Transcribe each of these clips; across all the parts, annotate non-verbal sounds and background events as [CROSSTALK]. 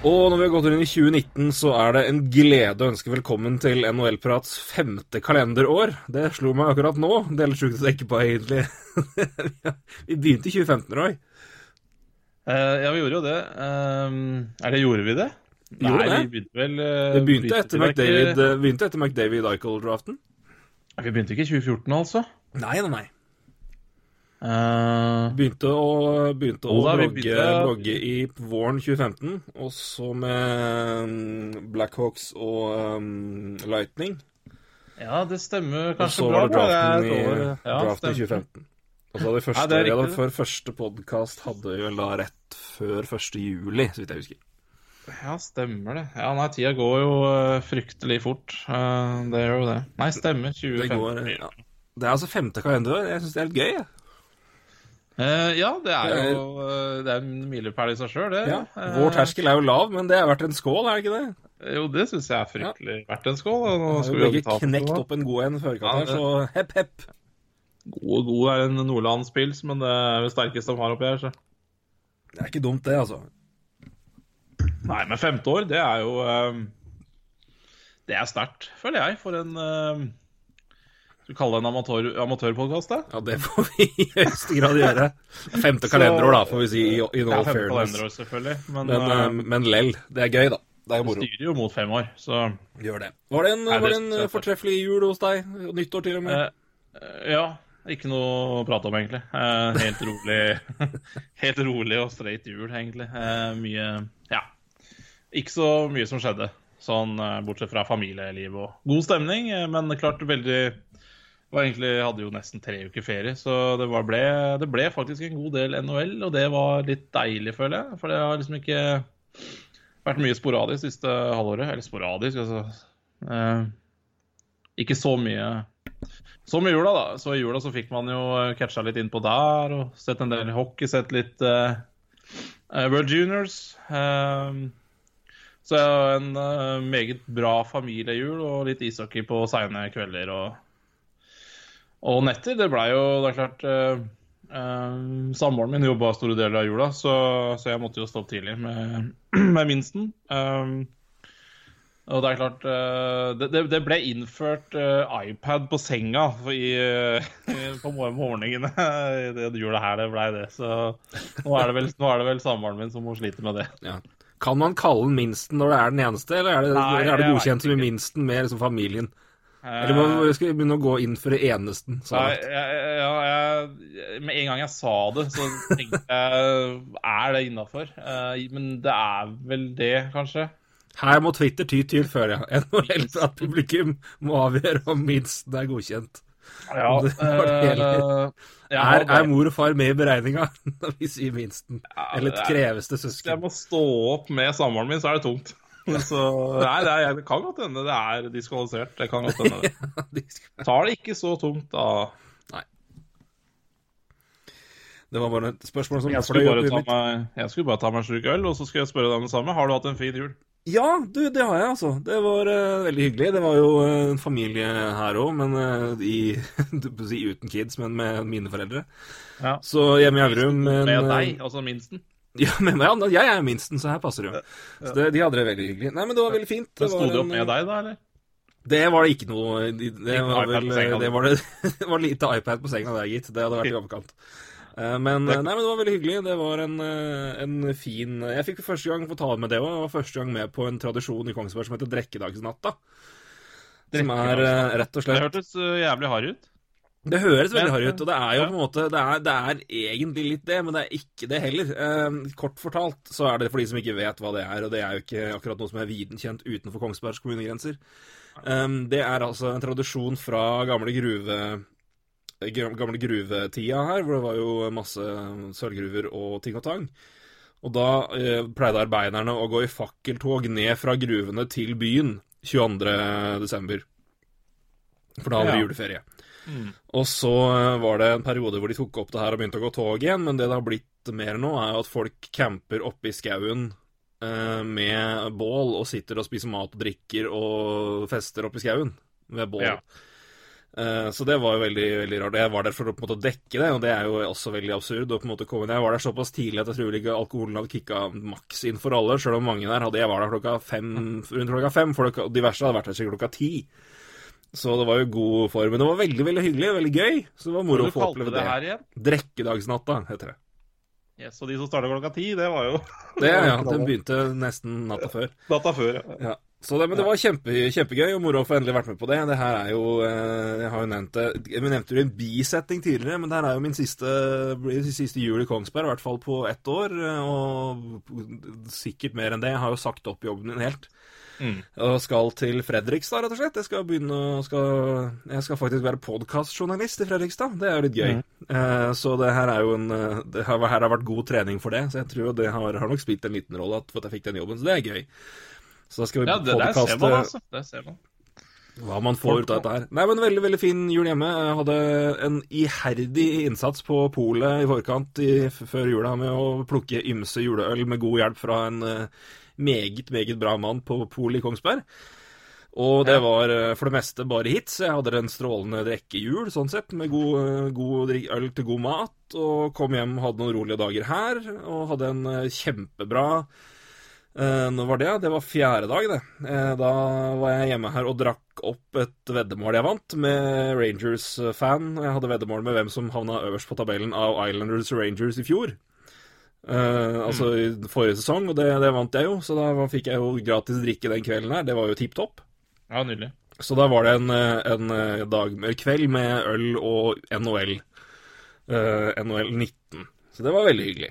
Og når vi har gått inn i 2019, så er det en glede å ønske velkommen til NHL-prats femte kalenderår. Det slo meg akkurat nå. Det er litt sjukt å tenke på, egentlig. [LAUGHS] vi begynte i 2015, Roy. Uh, ja, vi gjorde jo det. Uh, er det Gjorde vi det? Gjorde Nei, det? vi begynte vel uh, Det begynte etter vi ikke- McDavid, eh, begynte etter McDavid Eichel-draften. Vi begynte ikke i 2014, altså. Nei, nei, nei. Uh, Begynte å, begynte å da, blogge, begynte- blogge i våren 2015, og så med um, Blackhawks og um, Lightning. ja, det stemmer Og kanskje så bra. var det draften i, ja, draften i 2015. Og så første, Nei, det riktig. for første podkast hadde vi vel da rett før 1. juli, så vidt jeg husker. Ja, stemmer det. Ja, nei, tida går jo eh, fryktelig fort. Eh, det gjør jo det. Nei, stemmer. Det 2015. går ja. Det er altså femte kalenderår. Jeg syns det er litt gøy. jeg. Eh, ja, det er jo eh, Det er en milepæl i seg sjøl, det. Ja. Eh, Vår terskel er jo lav, men det er verdt en skål, er det ikke det? Jo, det syns jeg er fryktelig verdt en skål. Nå skal vi begge knekt opp en god en før Ja, her, så hepp, hepp. God, god er en Nordlandspils, men det er det sterkeste de har oppi her. Så. Det er ikke dumt, det, altså. Nei, men femte år, det er jo eh, Det er sterkt, føler jeg, for en eh, Skal vi kalle det en amatør, amatørpodkast, da? Ja, det får vi i høyeste grad gjøre. Femte kalenderår, da, får vi si, i, i Ja, all femte fairness. kalenderår, selvfølgelig. Men, Men, eh, men lell. Det er gøy, da. Det er moro. styrer jo mot fem år, så Gjør det. Var det en, var det en fortreffelig jul hos deg? Nyttår, til og med? Ja. Ikke noe å prate om, egentlig. Eh, helt rolig [LAUGHS] Helt rolig og straight jul, egentlig. Eh, mye Ja. Ikke så mye som skjedde, sånn eh, bortsett fra familieliv og god stemning. men klart veldig var egentlig, hadde jo nesten tre uker ferie, så det, var, ble, det ble faktisk en god del NHL, og det var litt deilig, føler jeg. For det har liksom ikke vært mye sporadisk siste halvåret. Eller sporadisk, altså. Ikke så mye så med jula, da. Så i jula så fikk man jo eh, catcha litt innpå der, og sett en del hockey, sett litt eh, World Juniors. Um, så en uh, meget bra familiejul og litt ishockey på seine kvelder og, og netter. Det blei jo Det er klart uh, Samboeren min jobba store deler av jula, så, så jeg måtte jo stå opp tidlig med, [CLEARS THROAT] med minsten. Um, og det er klart eh, det, det- ble innført eh, iPad på senga i, eh, [LAUGHS] på morgenen morgenene i det jula her. Det ble det. Så nå er det vel, nå er samboeren min som må slite med det. Ja. Kan man kalle den minsten når det er den eneste, eller er det, Nei, er det godkjent som minsten med liksom familien? Eller må, vi begynne å gå inn for det enesten? Ja, jeg, jeg, jeg, med en gang jeg sa det, så tenkte jeg Er det innafor? men det er vel det, kanskje. Her må Twitter ty til før, ja. NHL for at publikum må avgjøre om minsten er godkjent. Ja, Det det eh, ja, er, er mor og far med i beregninga [LAUGHS] når vi sier minsten? Eller et kreveste søsken? jeg må stå opp med samboeren min, så er det tungt. [LAUGHS] Så nei, det, er, det kan godt hende det er diskvalifisert. Det kan godt hende det. [LAUGHS] Tar det ikke så tungt, da Nei. Det var bare et spørsmål som jeg skulle, bare ta meg, jeg skulle bare ta meg en slurk øl, og så skal jeg spørre deg om det samme. Har du hatt en fin jul? Ja, du, det har jeg, altså. Det var uh, veldig hyggelig. Det var jo uh, en familie her òg, men uh, i [LAUGHS] si uten kids, men med mine foreldre. Ja. Så hjemme i Elverum Med deg, altså minsten. [LAUGHS] Ja, med meg. ja, Jeg er minsten, så her passer det jo. Så det, de hadde det veldig hyggelig. Nei, men det var veldig fint. Det Sto de opp med deg, da, eller? Det var det ikke noe Det var vel Det var, [LAUGHS] det var lite iPad på senga der, gitt. Det hadde vært i overkant. Eh, Men, Det- nei, men det var veldig hyggelig. Det var en, eh, en fin Jeg fikk første gang få ta med det òg. Jeg var første gang med på en tradisjon i Kongsberg som heter Drekkedagsnatta. Som er eh, rett og slett Det hørtes jævlig harry ut. Det høres veldig harry ut, og det er jo på en måte Det er, det er egentlig litt det, men det er ikke det heller. Eh, kort fortalt så er det for de som ikke vet hva det er, og det er jo ikke akkurat noe som er viden kjent utenfor Kongsbergs kommunegrenser. Eh, det er altså en tradisjon fra gamle gruve gamle gruvetida her, hvor det var jo masse sølvgruver og ting og tang. Og da eh, pleide arbeiderne å gå i fakkeltog ned fra gruvene til byen 22. desember. For da hadde vi Ja. juleferie. Mm. Og så eh, var det en periode hvor de tok opp det her og begynte å gå tog igjen, men det det har blitt mer nå, er jo at folk camper oppe i skauen eh, med bål og sitter og spiser mat og drikker og fester oppe i skauen ved bål. Ja. Eh, så det var jo veldig veldig rart. Jeg var der for å på en måte dekke det, og det er jo også veldig absurd. å på en måte komme. Jeg var der såpass tidlig at jeg tror ikke alkoholen hadde kicka maks inn for alle, sjøl om mange der hadde Jeg var der klokka fem, rundt klokka fem, for de verste hadde vært der sikkert klokka ti. Så det var jo god form. Men det var veldig veldig hyggelig, veldig gøy. Så det var moro å få oppleve det det. her igjen? Drekkedagsnatta, heter det. Yes, og de som starta klokka ti, det var jo Det, ja, [LAUGHS] Den begynte nesten natta før. Natta før. Ja. Ja. Så det, men det var kjempe, kjempegøy, og moro å få endelig vært med på det. Det her er jo eh, Jeg har jo nevnt det Jeg nevnte jo en bisetting tidligere, men det her er jo min siste, siste jul i Kongsberg, i hvert fall på ett år. Og sikkert mer enn det. Jeg har jo sagt opp jobben min helt. Mm. Og skal til Fredrikstad, rett og slett. Jeg skal begynne å skal, Jeg skal faktisk være podkastjournalist i Fredrikstad. Det er jo litt gøy. Eh, så det her er jo en det her, har vært god trening for det. Så jeg tror det har, har nok spilt en liten rolle at, at jeg fikk den jobben. Så det er gøy. Så da skal vi Ja, det der ser man, altså. Det ser man. hva man får ut av dette her. Nei, men Veldig veldig fin jul hjemme. Jeg hadde en iherdig innsats på polet i forkant i, før jula med å plukke ymse juleøl med god hjelp fra en eh, meget, meget bra mann på polet i Kongsberg. Og det var eh, for det meste bare hits. Jeg hadde en strålende drikkejul, sånn sett, med god, eh, god øl til god mat. Og kom hjem, hadde noen rolige dager her, og hadde en kjempebra Når var det? Det var fjerde dag, det. Eh, Da var jeg hjemme her og drakk opp et veddemål jeg vant med Rangers-fan. Jeg hadde veddemål med hvem som havna øverst på tabellen av Islanders og Rangers i fjor. Eh, altså i forrige sesong, og det, det vant jeg jo, så da fikk jeg jo gratis drikke den kvelden her. Det var jo tipp topp. Ja, nydelig. Så da var det en, eh, en eh, dag kveld med øl og NHL. Uh, NHL 19. Så det var veldig hyggelig.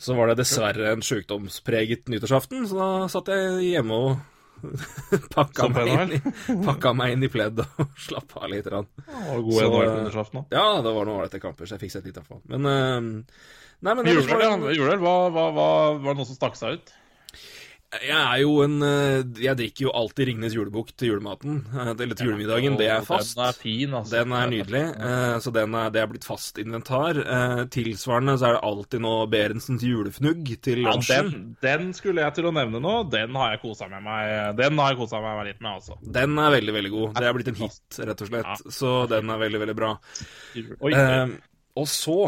Så var det dessverre en sykdomspreget nyttårsaften, så da satt jeg hjemme og [LAUGHS] pakka, meg inn, i- pakka meg inn i pledd og [LAUGHS] slapp av litt. grann. Og god Så, nyttårsaften òg. Ja, det var noen ålreite kamper, så jeg fikk sett litt hvert. Men eh, Nei, men det, Juleøl, var ja. Juleøl, hva, hva, hva, var det noe som stakk seg ut? Jeg er jo en eh, Jeg drikker jo alltid Ringnes julebukk til julematen. eh, Eller til julemiddagen. Det er fast. Den er fin, altså. Den er nydelig, eh, så den er, det er blitt fast inventar. Tilsvarende så er det alltid nå Berentsens julefnugg til Ja, den, den skulle jeg til å nevne nå. Den har jeg kosa med meg Den har jeg kosa meg litt med, altså. Den er veldig, veldig god. Det er blitt en hit, rett og slett. Så den er veldig, veldig bra. Oi, og så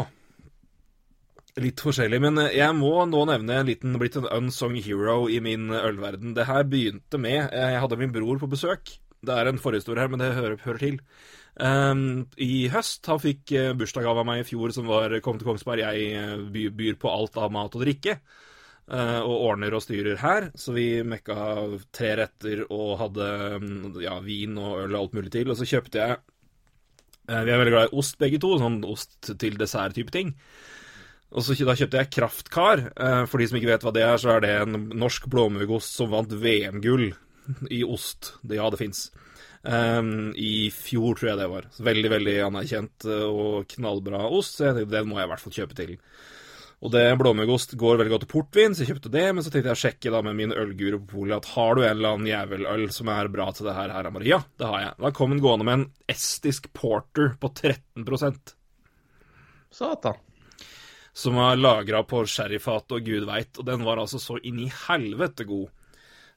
Litt forskjellig, men eh, jeg må nå nevne en liten blitt en unsung hero i min eh, ølverden. Det her begynte med eh, Jeg hadde min bror på besøk. Det er en forhistorie her, men det hører, hører til. Um, I høst Han fikk uh, bursdagsgave av meg i fjor som var kom til Kongsberg. Jeg eh, by, byr på alt av mat og drikke. eh, og ordner og styrer her. Så vi mekka tre retter og hadde mm, ja, vin og øl og alt mulig til. Og så kjøpte jeg eh, Vi er veldig glad i ost begge to, sånn ost til dessert-type ting. Og så Da kjøpte jeg Kraftkar. Eh, For de som ikke vet hva det er, så er det en norsk blåmuggost som vant VM-gull i ost. Ja, det fins. I fjor, tror jeg det var. Veldig, veldig anerkjent eh, og knallbra ost. Så jeg tenkte den må jeg i hvert fall kjøpe til. Og det blåmuggost går veldig godt til portvin, så jeg kjøpte det. Men så tenkte jeg å sjekke da med min ølguru på polet at har du en eller annen jæveløl som er bra til det her? her? Bare, ja, det har jeg. Da kom den gående med en estisk porter på 13% Satan. Som var lagra på sherryfat og gud veit, og den var altså så inn i helvete god.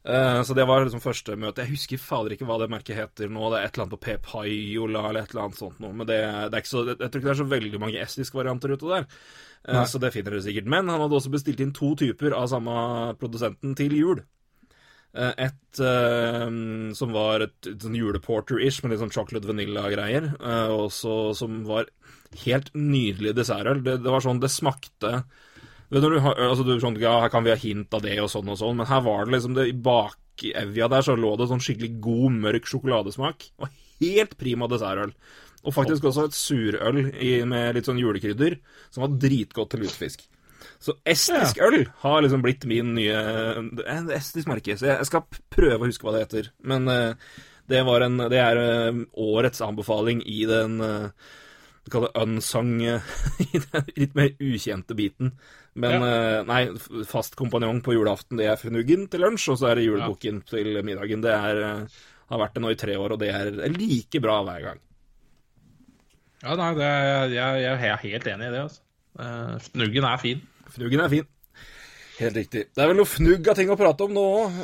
Eh, så det var liksom første møte. Jeg husker fader ikke hva det merket heter nå. Det er et eller annet på Pepaiola eller et eller annet sånt noe. Men det, det så, jeg tror ikke det er så veldig mange estiske varianter ute der. Eh, så det finner dere sikkert. Men han hadde også bestilt inn to typer av samme produsenten til jul. Eh, Et som var et, et sånn juleporter-ish med litt sånn chocolate vanilla-greier. og så som var helt nydelig dessertøl. Det, det var sånn Det smakte Vet du, altså du, sånn, ja, Her kan vi ha hint av det og sånn og sånn, men her var det liksom det i bak, bak Evja der så lå det sånn skikkelig god, mørk sjokoladesmak. Og helt prima dessertøl. Og faktisk også et surøl i, med litt sånn julekrydder, som var dritgodt til lutefisk. Så estisk øl har liksom blitt min nye En estisk merke. Så jeg skal prøve å huske hva det heter. Men eh, det, var en, det er eh, årets anbefaling i den uh, du kaller det unsung [LAUGHS] i den litt mer ukjente biten. Men ja. nei, fast kompanjong på julaften, det er fnuggen til lunsj, og så er det julebukken til middagen. Det er, eh, har vært det nå i tre år, og det er like bra hver gang. Ja, nei, det er, jeg, jeg er helt enig i det. altså. Eh, Fnuggen er fin. Fnuggen er fin. Helt riktig. Det er vel noe fnugg av ting å prate om nå òg.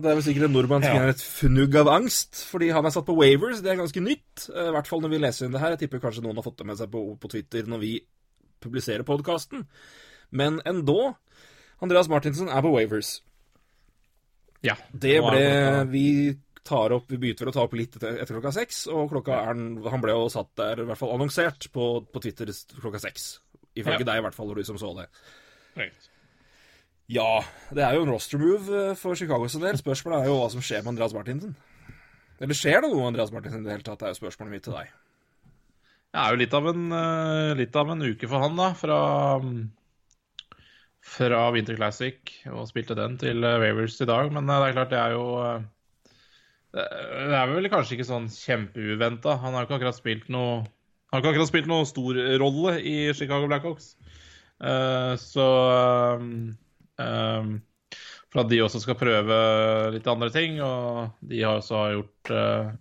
Det er vel sikkert en nordmann som Ja. et fnugg av angst, fordi han er satt på Wavers. Det er ganske nytt. eh, I hvert fall når vi leser inn det her. Jeg tipper kanskje noen har fått det med seg på, på Twitter når vi publiserer podkasten. Men endå. Andreas Martinsen er på Wavers. Ja. Det ble Vi tar opp Vi begynte vel å ta opp litt etter, etter klokka seks, og klokka er Han ble jo satt der, i hvert fall annonsert, på, på Twitter klokka seks. Ifølge Ja. deg, i hvert fall, og du som så det. Korrekt. Ja, det er jo en roster move eh, for Chicagos sin del. Spørsmålet er jo hva som skjer med Andreas Martinsen. Eller skjer det noe med Andreas Martinsen i det hele tatt? Det er jo spørsmålet mitt til deg. Det er jo litt av en, eh, litt av en uke for han, da. Fra, fra Winter Classic og spilte den til eh, Wavers i dag. Men eh, det er klart, det er jo eh, Det er vel kanskje ikke sånn kjempeuventa. Han har jo ikke akkurat spilt noe Han har ikke akkurat spilt noe stor rolle i Chicago Blackhawks. Eh, så um, For at de også skal prøve litt andre ting, og de har også gjort uh,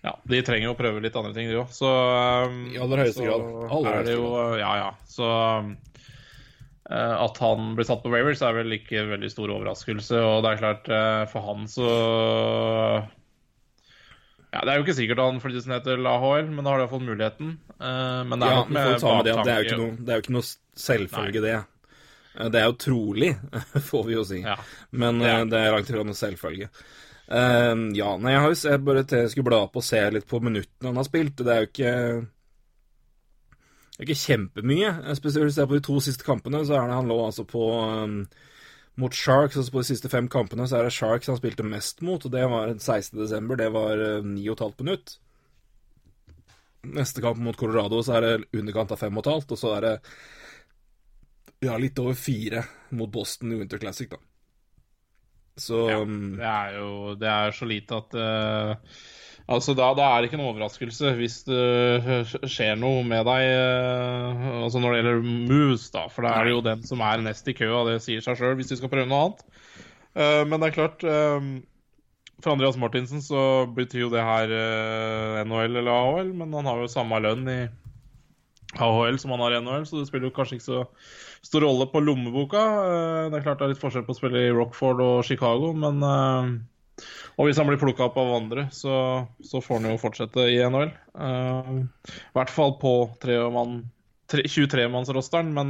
ja, de trenger å prøve litt andre ting, de òg. Så um, I aller høyeste grad. Aller er høyeste jo, Ja, ja. Så um, at han blir satt på Wavers, er vel ikke en veldig stor overraskelse. Og det er klart, uh, for han så Ja, Det er jo ikke sikkert han flyttes ned til AHL, men da har de iallfall muligheten. Men det er Ja, det, det er jo ikke noe, det er jo ikke noe selvfølge, det. Eh, Det er jo trolig, [LAUGHS] får vi jo si. Ja. Men Det er- eh, det er langt ifra noe selvfølge. Uh, ja, nei, jeg har jo jeg bare til jeg skulle bla opp og se litt på minuttene han har spilt. Det er jo ikke det er ikke kjempemye. Spesielt hvis du ser på de to siste kampene, så er det han lå altså på um, mot Sharks. Altså på de siste fem kampene så er det Sharks han spilte mest mot, og det var 16. desember. Det var uh, 9,5 minutt. Neste kamp mot Colorado så er det underkant av 5,5, og så er det ja, litt over fire mot Boston i Winter Classic, da. Så Ja, um, det er jo det er så lite at uh, Altså, da, da er det ikke noen overraskelse hvis det skjer noe med deg uh, altså når det gjelder moves, da. For da er det jo den som er nest i køa, det sier seg sjøl hvis de skal prøve noe annet. Uh, men det er klart eh, For Andreas Martinsen så betyr jo det her uh, NHL eller AHL, men han har jo samme lønn i AHL som han har i NHL, så det spiller jo kanskje ikke så stor rolle på lommeboka. Eh, Det er klart det er litt forskjell på å spille i Rockford og Chicago, men eh, Og hvis han blir plukka opp av andre, så, så får han jo fortsette i NHL. Eh, I hvert fall på 23-mannsrosteren, men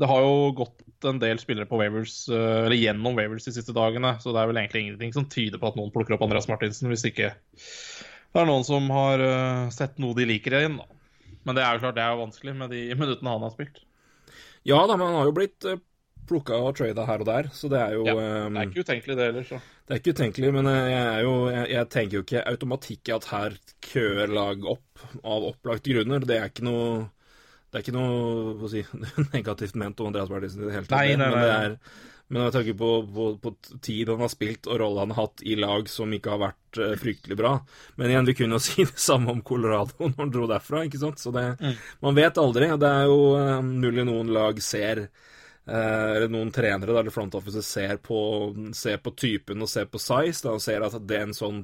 det har jo gått en del spillere på Wavers, eller gjennom Wavers de siste dagene, så det er vel egentlig ingenting som tyder på at noen plukker opp Andreas Martinsen, hvis ikke det er noen som har uh, sett noe de liker igjen, da. Men det er jo klart det er jo vanskelig med de [LAUGHS] minuttene han har spilt. Ja da, men han har jo blitt uh, plukka og trada her og der, så det er jo Ja, um, Det er ikke utenkelig, det heller. så. Det er ikke utenkelig, men eh, jeg, jo, jeg, jeg tenker jo ikke automatikk i at her køer lag opp av opplagte grunner. Det er ikke noe Det er ikke noe si, [LAUGHS] negativt ment om Andreas Bertelsen i det hele tatt. Nei, nei, nei, Men, det er, men jeg tenker på, på, på tid han har spilt og rolle han har hatt i lag som ikke har vært uh, fryktelig bra. Men igjen, vi kunne jo [LAUGHS] si det samme om Colorado når han dro derfra, ikke sant. Så det, Mm. man vet aldri. Det er jo eh, mulig noen lag ser eh, eller noen trenere da, eller front office ser på, ser på typen og ser på size da, og ser at det er en sånn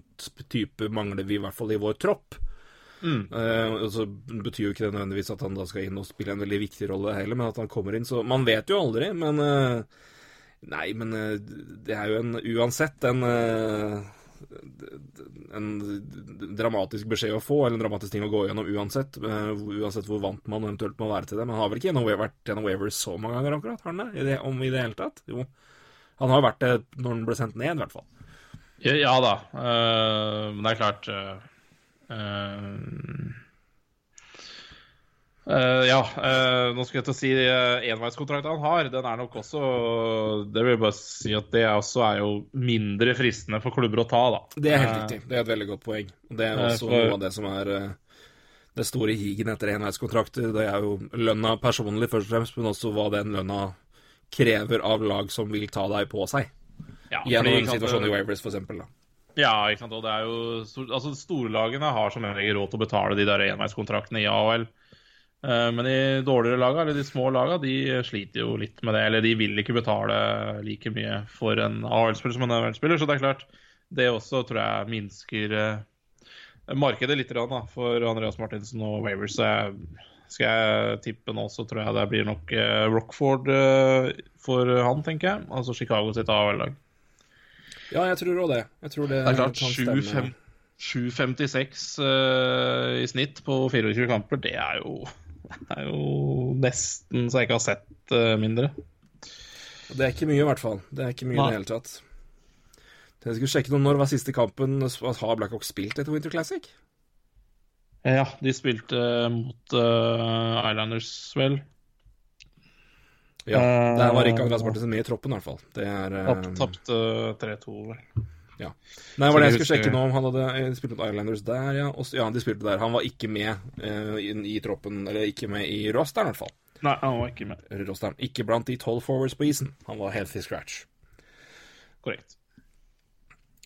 type mangler vi i hvert fall i vår tropp. Eh, og så betyr jo ikke det nødvendigvis at han da skal inn og spille en veldig viktig rolle heller, men at han kommer inn. Så man vet jo aldri, men eh, Nei, men eh, det er jo en uansett en eh, en dramatisk beskjed å få, eller en dramatisk ting å gå gjennom uansett. eh, uansett hvor vant man eventuelt må være til det. Men han har vel ikke gjennom, vært gjennom Wavers så mange ganger, akkurat? Har han det? Om i det hele tatt? Jo. Han har vært det når han ble sendt ned, i hvert fall. Ja, ja da. men det er klart uh, eh, Eh, ja, uh, nå skulle jeg til å si uh, enveiskontrakten han har, den er nok også Det vil jeg bare si at det også er jo mindre fristende for klubber å ta, da. Det er helt riktig. Det er et veldig godt poeng. Det er også for- noe av det som er det store higen etter enveiskontrakter. Det er jo lønna personlig, først og fremst, men også hva den lønna krever av lag som vil ta deg på seg. Ja, Gjennom en situasjon i Wavers, for eksempel. Da. Ja, ikke sant. Og det er jo altså Storlagene har som regel råd til å betale de der enveiskontraktene i AHL. Men de dårligere laga, eller de små laga, de sliter jo litt med det. Eller de vil ikke betale like mye for en AL-spiller som en AL-spiller. Så det er klart, det også tror jeg minsker eh, markedet litt da, for Andreas Martinsen og Wavers. Så skal jeg tippe nå, så tror jeg det blir nok eh, Rockford eh, for han, tenker jeg. Altså Chicago sitt AL-lag. Ja, jeg tror òg det. Jeg tror det, Det er klart, 7-5 7,56 eh, i snitt på 24 kamper, det er jo, det er jo nesten så jeg ikke har sett eh, mindre. Det er ikke mye, i hvert fall. Det er ikke mye i det hele tatt. Jeg skulle sjekke noe når var siste kampen. Har Blackhawk spilt etter Winter Classic? Ja, de spilte mot uh, Islanders, vel. Ja. Eh, Der var ikke Andreas Martinsen med i troppen, i hvert fall. Det er uh, Tapt- Tapte 3-2, vel. Ja. Nei, det var det jeg skulle husker... sjekke nå om han hadde eh, spilt mot Islanders der, ja. Også, ja, de spilte der. Han var ikke med uh, i, i troppen, eller ikke med i rosteren, i hvert fall. Nei, han var ikke med. Rosteren. Ikke blant de tolv forwards på isen. Han var healthy scratch. Korrekt.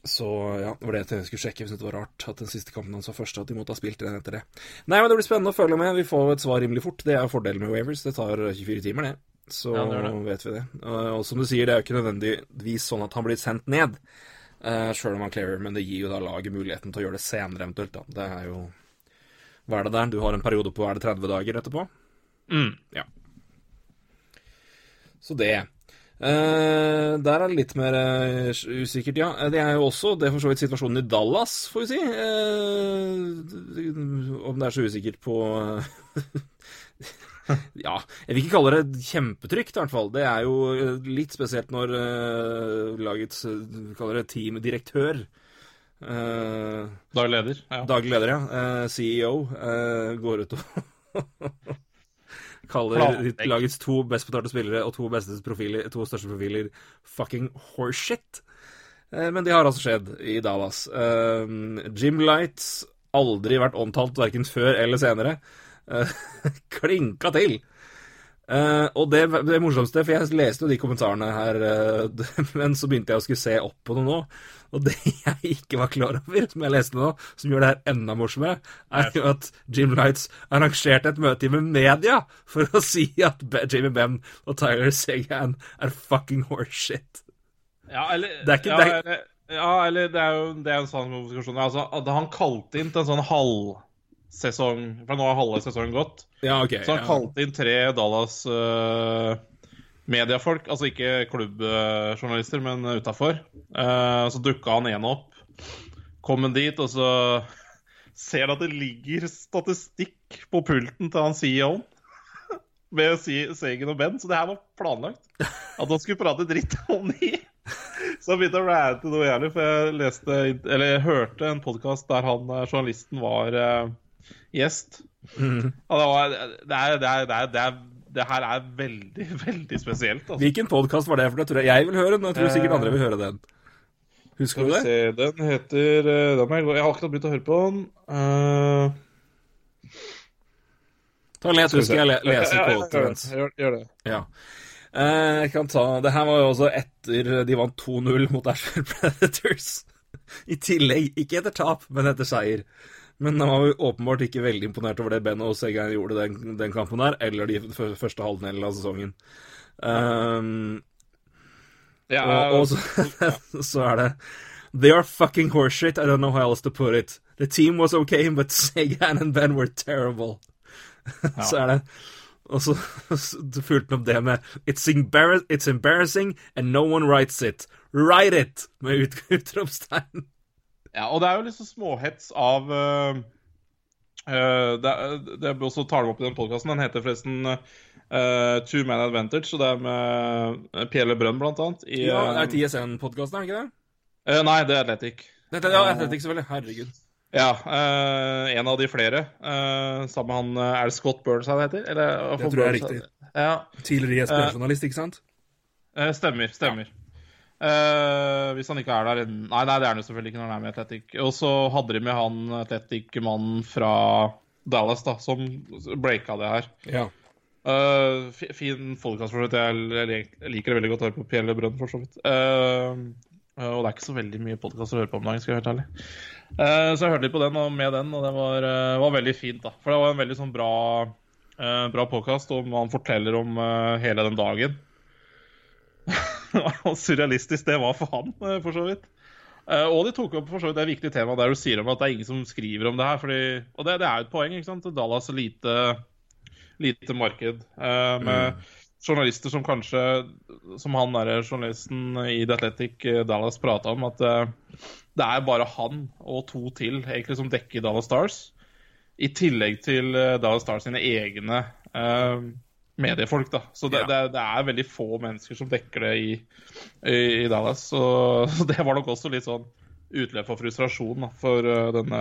Så ja, det var det jeg skulle sjekke. Jeg syntes det var rart at den siste kampen hans var første, at de måtte ha spilt den etter det. Nei, men det blir spennende å følge med. Vi får et svar rimelig fort. Det er fordelen med Wavers. Det tar 24 timer, det. Så Ja, det det. vet vi det. Og, og som du sier, det er jo ikke nødvendigvis sånn at han blir sendt ned, uh, sjøl om han clearer, men det gir jo da laget muligheten til å gjøre det senere eventuelt, da. Det er jo Hva er det der? Du har en periode på er det 30 dager etterpå? Mm. Ja. Så det. Uh, der er det litt mer uh, usikkert, ja. Eh, Det er jo også det er for så vidt situasjonen i Dallas, får vi si. Uh, om det er så usikkert på eh, [LAUGHS] [LAUGHS] Ja, jeg vil ikke kalle det kjempetrygt, i hvert fall. Det er jo eh, litt spesielt når uh, lagets eh, vi kaller det teamdirektør uh, Daglig leder. Ja. Daglig leder, ja. Uh, CEO går ut og [LAUGHS] kaller Planlegg. lagets to best betalte spillere og to, profiler, to største profiler fucking horseshit. Men det har altså skjedd i Dallas. Jim Lights, aldri vært omtalt verken før eller senere, [LAUGHS] klinka til. Uh, og det, det morsomste, for jeg leste jo de kommentarene her, uh, [LAUGHS] men så begynte jeg å skulle se opp på noe nå. Og det [LAUGHS] jeg ikke var klar over, som jeg leste nå, som gjør det her enda morsommere, er jo at Jim Lights arrangerte et møte med media for å si at Jimmy Jamie Benn og Tyler Segan er fucking horseshit. Ja, eller Det er ikke- ja, det er- ja, eller det er jo det er en sånn kommunikasjon. Altså, han kalte inn til en sånn halvsesong For nå har halve sesongen gått. Ja, ok. Så han ja. kalte inn tre Dallas uh, mediefolk, altså ikke klubbjournalister, men utafor. så dukka han ene opp. Kom han dit, og så [LAUGHS] ser han at det ligger statistikk på pulten til han CEO-en. [LAUGHS] Med Sagen og Ben, så det her var planlagt. At han skulle prate dritt om de. [LAUGHS] Så jeg begynte å rante noe jævlig, for jeg leste, eller jeg hørte en podkast der han eh, journalisten var eh, gjest. Mm. Det, var, det, er, det, er, det, er, det, er, det her er veldig, [LAUGHS] veldig spesielt. Altså. Hvilken podkast var det? For det tror jeg jeg vil høre den, og jeg tror sikkert andre vil høre den. Husker du det? se, den heter eh, da må jeg, jeg har akkurat begynt å høre på den. Uh... Ta les, skal husker jeg le leser ja, ja, gjør det, Gjør, gjør det. Ja. Eh, jeg kan ta Det her var jo også etter de vant 2-0 mot Ashford Predators. [LAUGHS] I tillegg. Ikke etter tap, men etter seier. Men han var jo åpenbart ikke veldig imponert over det Ben og Seguin gjorde den, den kampen der, eller de første halvdelen av sesongen. Um, Ja, og, og så, [LAUGHS] så er det They are fucking horseshit. I don't know how else to put it. The team was okay, but Sagan and Ben were terrible. [LAUGHS] så er det Og så så fulgte han opp det med it's, embarrass it's embarrassing, and no one writes it. Write it! Med ut [LAUGHS] utropstegn. Ja, og det er jo liksom småhets av uh, det, det også tar de opp i den podkasten. Den heter forresten uh, Two Man Advantage, og det er med Pjelle Brønn, blant annet. I, Ja, det er et TSN-podkasten, er det ikke det? nei, det er Athletic. Dette, ja, Athletic, selvfølgelig. Herregud. Ja, eh, en av de flere. Eh, sammen med han Er det Scott Burns han heter? Eller, Det tror jeg er riktig. Ja, Tidligere ISB-journalist, ikke sant? eh, stemmer. Stemmer. Eh, hvis han ikke er der Nei, nei, det er han jo selvfølgelig ikke når han er med Atletic. Og så hadde de med han Atletic-mannen fra Dallas, da, som breaka det her. Ja. Uh, fin podkast, for så vidt. Jeg, liker det veldig godt å høre på Pierre Lebrun, for så vidt. Uh, uh, og det er ikke så veldig mye podkast å høre på om dagen, skal jeg være helt ærlig. Uh, så jeg hørte litt på den og med den, og det var, uh, var veldig fint, da. For det var en veldig sånn bra, uh, bra podkast og man forteller om uh, hele den dagen. Surrealistisk det var for han, uh, for så vidt. Uh, og de tok opp for så vidt det viktige temaet der du sier om at det er ingen som skriver om det her. Fordi, og det, det er jo et poeng. ikke sant? Dallas lite, lite marked uh, med journalister som kanskje Som han der journalisten i The Athletic Dallas prata om, at det er bare han og to til egentlig som dekker Dallas Stars. I tillegg til Dallas Stars sine egne uh, mediefolk, da. Så det, Ja. det, det er veldig få mennesker som dekker det i, i, Dallas. Så, så det var nok også litt sånn utløp for frustrasjon da, for uh, denne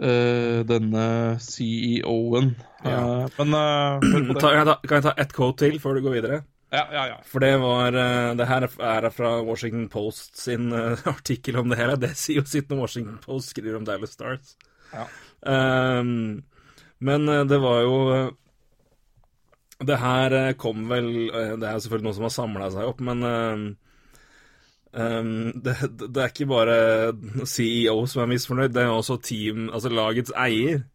uh, denne CEO-en. Ja. Uh, men Ta, kan, jeg ta, kan jeg ta ett quote til før du går videre? Ja, ja, ja. For det var Det her er fra Washington Post sin [LAUGHS] artikkel om det hele. Det sier jo sitt når Washington Post skriver om Dallas Stars. Ja. Ehm, men det var jo Det her eh, kom vel eh, Det er selvfølgelig noen som har samla seg opp, men ehm, det, det er ikke bare CEO som er misfornøyd, det er også team, altså lagets eier.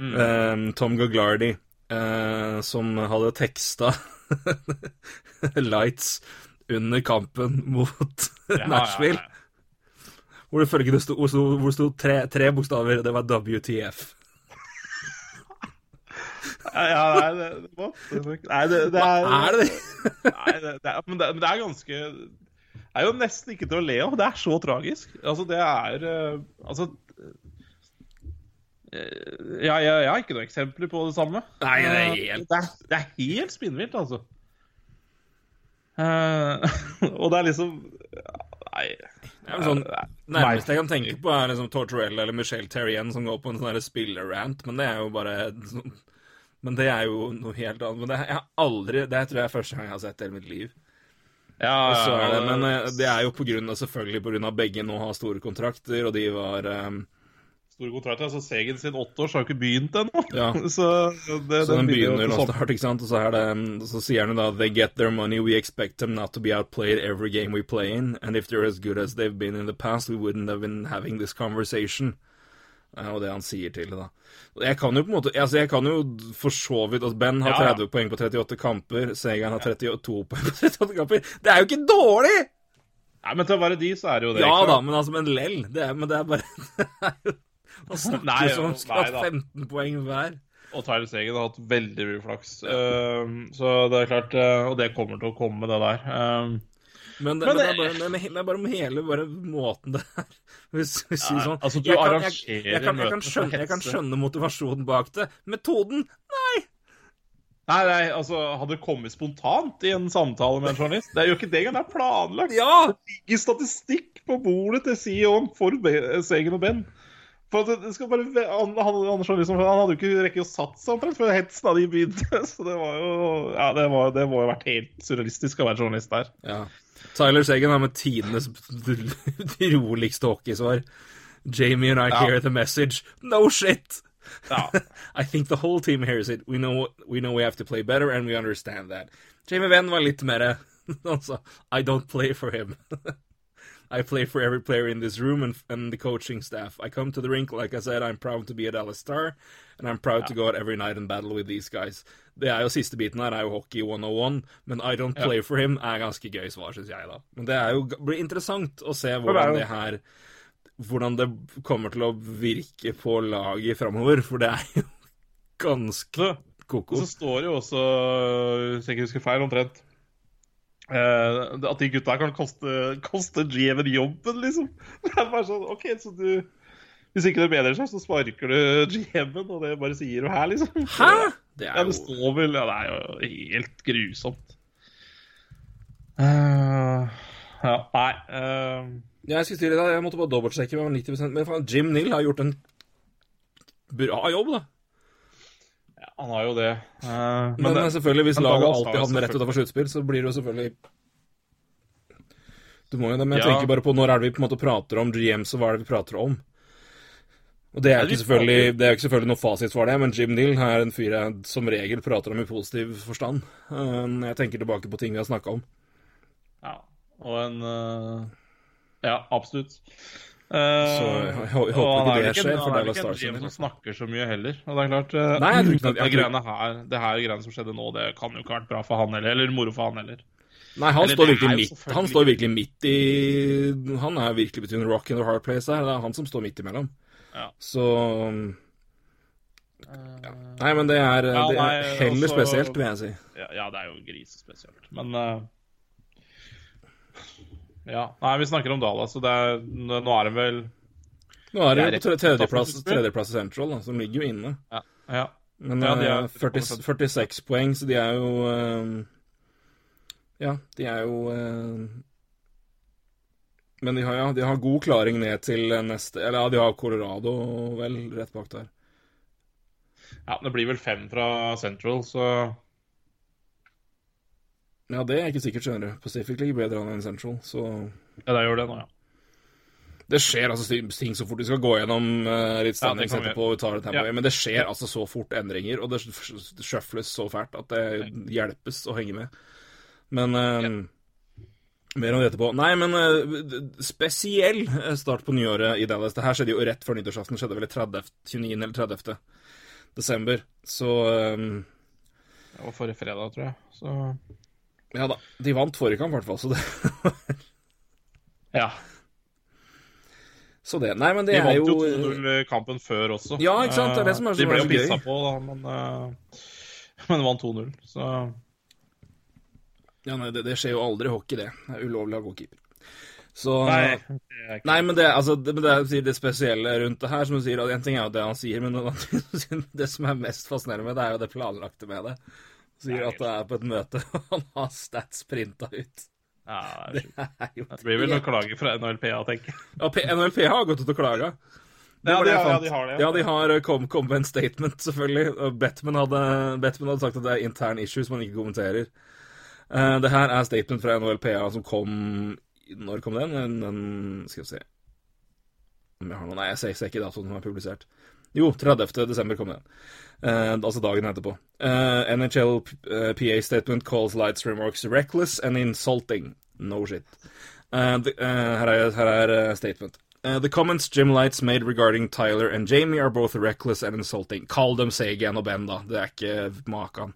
Ehm, Tom Gaglardi, uh, som hadde teksta [LAUGHS] Lights under kampen mot Nashville. ja, ja. Hvor det sto, hvor sto tre, tre bokstaver. Det var WTF. Ja, nei, det? Nei, det, det er, Er det? Nei, det, det er, men, det, men det er ganske Det er jo nesten ikke til å le av. Det er så tragisk. Altså, det er eh, Altså ja, ja, jeg, har ikke noen eksempler på det samme. Nei, det er Eh, helt- Det er, det er helt spinnvilt, altså. Uh, [LAUGHS] og det er liksom Nei. Det er sånn, nærmeste jeg kan tenke på, er liksom Tortorella eller Michelle Terrien som går på en sånn spiller-rant, men det er jo bare sånn Men det er jo noe helt annet. Men det, jeg har aldri Det tror jeg er første gang jeg har sett det i hele mitt liv. Ja, så er det, men eh, det er jo på grunn av, selvfølgelig på grunn av begge nå har store kontrakter, og de var um... Store kontrakter. Altså, Segen sin åtte år så har jo ikke begynt ennå. Ja. [LAUGHS] Så, det, Så den begynner begynner jo snart, ikke sant? Og så, er det, så sier han jo da They get their money, we expect them not to be outplayed every game we play in. And if they're as good as they've been in the past, we wouldn't have been having this conversation. Eh, Og det han sier til det, da. Jeg kan jo på en måte Altså, jeg kan jo for så vidt altså Ben har Ja, ja. 30 poeng på 38 kamper, Segan har 32 poeng på 38 kamper. Det er jo ikke dårlig! Nei, men til å være de, så er det jo det. Ja ikke da, men altså, men lell. Det er, men det er bare [LAUGHS] det er jo- [LAUGHS] Han snakker jo som om skal ha 15 poeng hver. Og Tyler Segen har hatt veldig mye flaks. Uh, så det er klart uh, Og det kommer til å komme, det der. Ehm, Men det, Men men det, er det- bare, det, er bare om hele bare måten det er [LAUGHS] Hvis vi sier sånn altså, du jeg, kan, jeg, kan, jeg, kan skjønne, jeg kan skjønne motivasjonen bak det. Metoden Nei! nei, nei, altså Hadde det kommet spontant i en samtale med en journalist Det er jo ikke det engang, det er planlagt. Ja! Det ligger statistikk på bordet til CEO-en for Segen og Ben. For at det- skal bare, han, han, liksom, han hadde jo ikke rekket å satt seg omtrent før hetsen hadde begynt. [LAUGHS] Så det var jo Ja, det, var, det må jo vært helt surrealistisk å være journalist der. ja. Tyler Sagan har med tidenes [LAUGHS] roligste hockeysvar. Jamie and I Ja. hear the message. No shit! Ja. [LAUGHS] I think the whole team hears it. We know, we know we have to play better, and we understand that. Jamie Venn var litt mer [LAUGHS] altså, I don't play for him. I play for every player in this room and, and the coaching staff. I come to the rink, like I said, I'm proud to be a Dallas Star, and I'm proud to go out every night and battle with these guys. Det er jo siste biten her, er jo hockey 101, men I don't play for him er ganske gøy svar, syns jeg, da. Men det er jo, blir interessant å se hvordan det her Hvordan det kommer til å virke på laget framover, for det er jo [LAUGHS] ganske koko. Og så står det jo også, hvis jeg ikke husker feil, omtrent eh, At de gutta kan koste, koste GM-en jobben, liksom. [LAUGHS] Det er bare sånn OK, så du Hvis ikke det bedrer seg, så sparker du GM-en, og det bare sier du her, liksom. Hæ?! [LAUGHS] Det Ja, er det står vel Ja, det er jo helt grusomt. Uh, ja, nei uh... Ja, jeg skulle si det, da. jeg måtte bare dobbeltsjekke med 90% Men faen, Jim Nill har gjort en bra jobb, da. Han har jo det. Uh, Men, det- selvfølgelig, hvis laget alltid jo havner rett utenfor sluttspill, så blir det jo selvfølgelig Du må jo det, men jeg Ja. tenker bare på når er det vi på en måte prater om GMs, og hva er det vi prater om? Og det er, Nei, ikke selvfølgelig, det er jo ikke selvfølgelig noe fasit for det, men Jim Neal er en fyr jeg som regel prater om i positiv forstand. eh, Når jeg tenker tilbake på ting vi har snakka om. Ja, og en eh, Ja, absolutt. Eh, Så jeg- jeg håper ikke det skjer Han er vel ikke en GM som snakker så mye heller. Og det er klart uh, Nei, jeg tror det, greiene her, det her greiene som skjedde nå, det kan jo ikke ha vært bra for han heller. Eller moro for han heller. Nei, han Eller står, virkelig midt, han står virkelig midt i Han er virkelig between rock and the hard place her. Det er han som står midt imellom. Ja. Så ja. Nei, men det er, Ja, det er heller også, spesielt, vil jeg si. Ja, ja, det er jo grisespesielt. Men eh, Ja. Nei, vi snakker om Dallas, så det er, nå er det vel Nå er det Det jo på tredjeplass, tredjeplass Central, da, som ligger jo inne. Ja. ja. Men Ja, de er- eh, 40, 46 poeng, så de er jo eh, Ja, de er jo eh, Men de har, ja, de har god klaring ned til neste Eller ja, de har Colorado vel rett bak der. ja, det blir vel fem fra Central, så Ja, det er ikke sikkert, skjønner du. Pacific ligger bedre an enn Central, så Ja, det gjør det nå, ja. Det skjer altså ting så fort. Vi skal gå gjennom uh, litt standings ja, etterpå, vi tar det tempoet, Ja. men det skjer altså så fort endringer, og det sjøfles så fælt at det hjelpes å henge med. Men eh, Mer om det etterpå. Nei, men uh, spesiell eh, start på nyåret i Dallas. Det her skjedde jo rett før nyttårsaften. Skjedde vel i 30, 29. eller 30. desember. Så eh, Det var forrige fredag, tror jeg. Så ja da. De vant forrige kamp, i hvert fall. Så det, ja. så det. Nei, men De er jo De vant jo jo 2-0-kampen før også. Ja, ikke sant? Det er det som er så- gøy. De ble jo pissa på, da, men, eh, [LAUGHS] men vant 2-0. Så Ja, nei, det, det skjer jo aldri hockey, det. Det er ulovlig å ha goalkeeper. Så Nei. det Nei, men det, altså, det, men det, er- det spesielle rundt det her, som du sier, at en ting er jo det han sier, men [LAUGHS] det som er mest fascinerende med det, er jo det planlagte med det. Sier at det er på et møte, [LAUGHS] og han har stats printa ut. Ja, det er. Det er jo Det blir vel noen klager fra NHLPA, tenker jeg. Ja, P- NHLPA har gått ut og klaga. Ja, de har- ja, de har det. Ja, de har kommet kom, kom med en statement, selvfølgelig. Batman hadde, Batman hadde sagt at det er intern issues man ikke kommenterer. Uh, det her er statement fra NHLPA som kom Når kom den? Den, den Skal vi se Om jeg har noe Nei, jeg ser, ser ikke datoen som er publisert. Jo, 30. desember kom den. Uh, altså dagen etterpå. Uh, NHL uh, PA statement calls Lights remarks reckless and insulting. No shit. The, her er, her er statement. The comments Jim Lights made regarding Tyler and Jamie are both reckless and insulting. Kall dem Sagan og Ben, da. Det er ikke makan.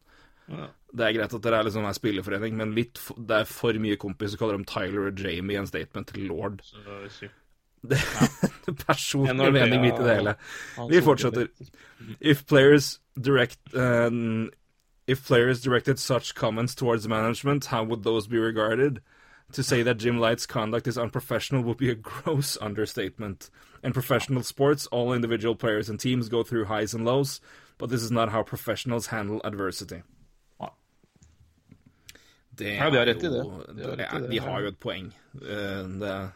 Det er greit at dere er liksom en spilleforening, men litt det er for mye kompis å kalle dem Tyler og Jamie i en statement til lord. Så. Det er [LAUGHS] personlig NRP, mening midt i det hele. Vi fortsetter. If players direct um, If players directed such comments towards management, how would those be regarded? To say that Jim Light's conduct is unprofessional would be a [LAUGHS] gross understatement. In professional sports, all individual players and teams go through highs and lows, but this is not how professionals handle adversity. Det er jo- det. De har rett i ja, det. De har jo et poeng. Eh, Det,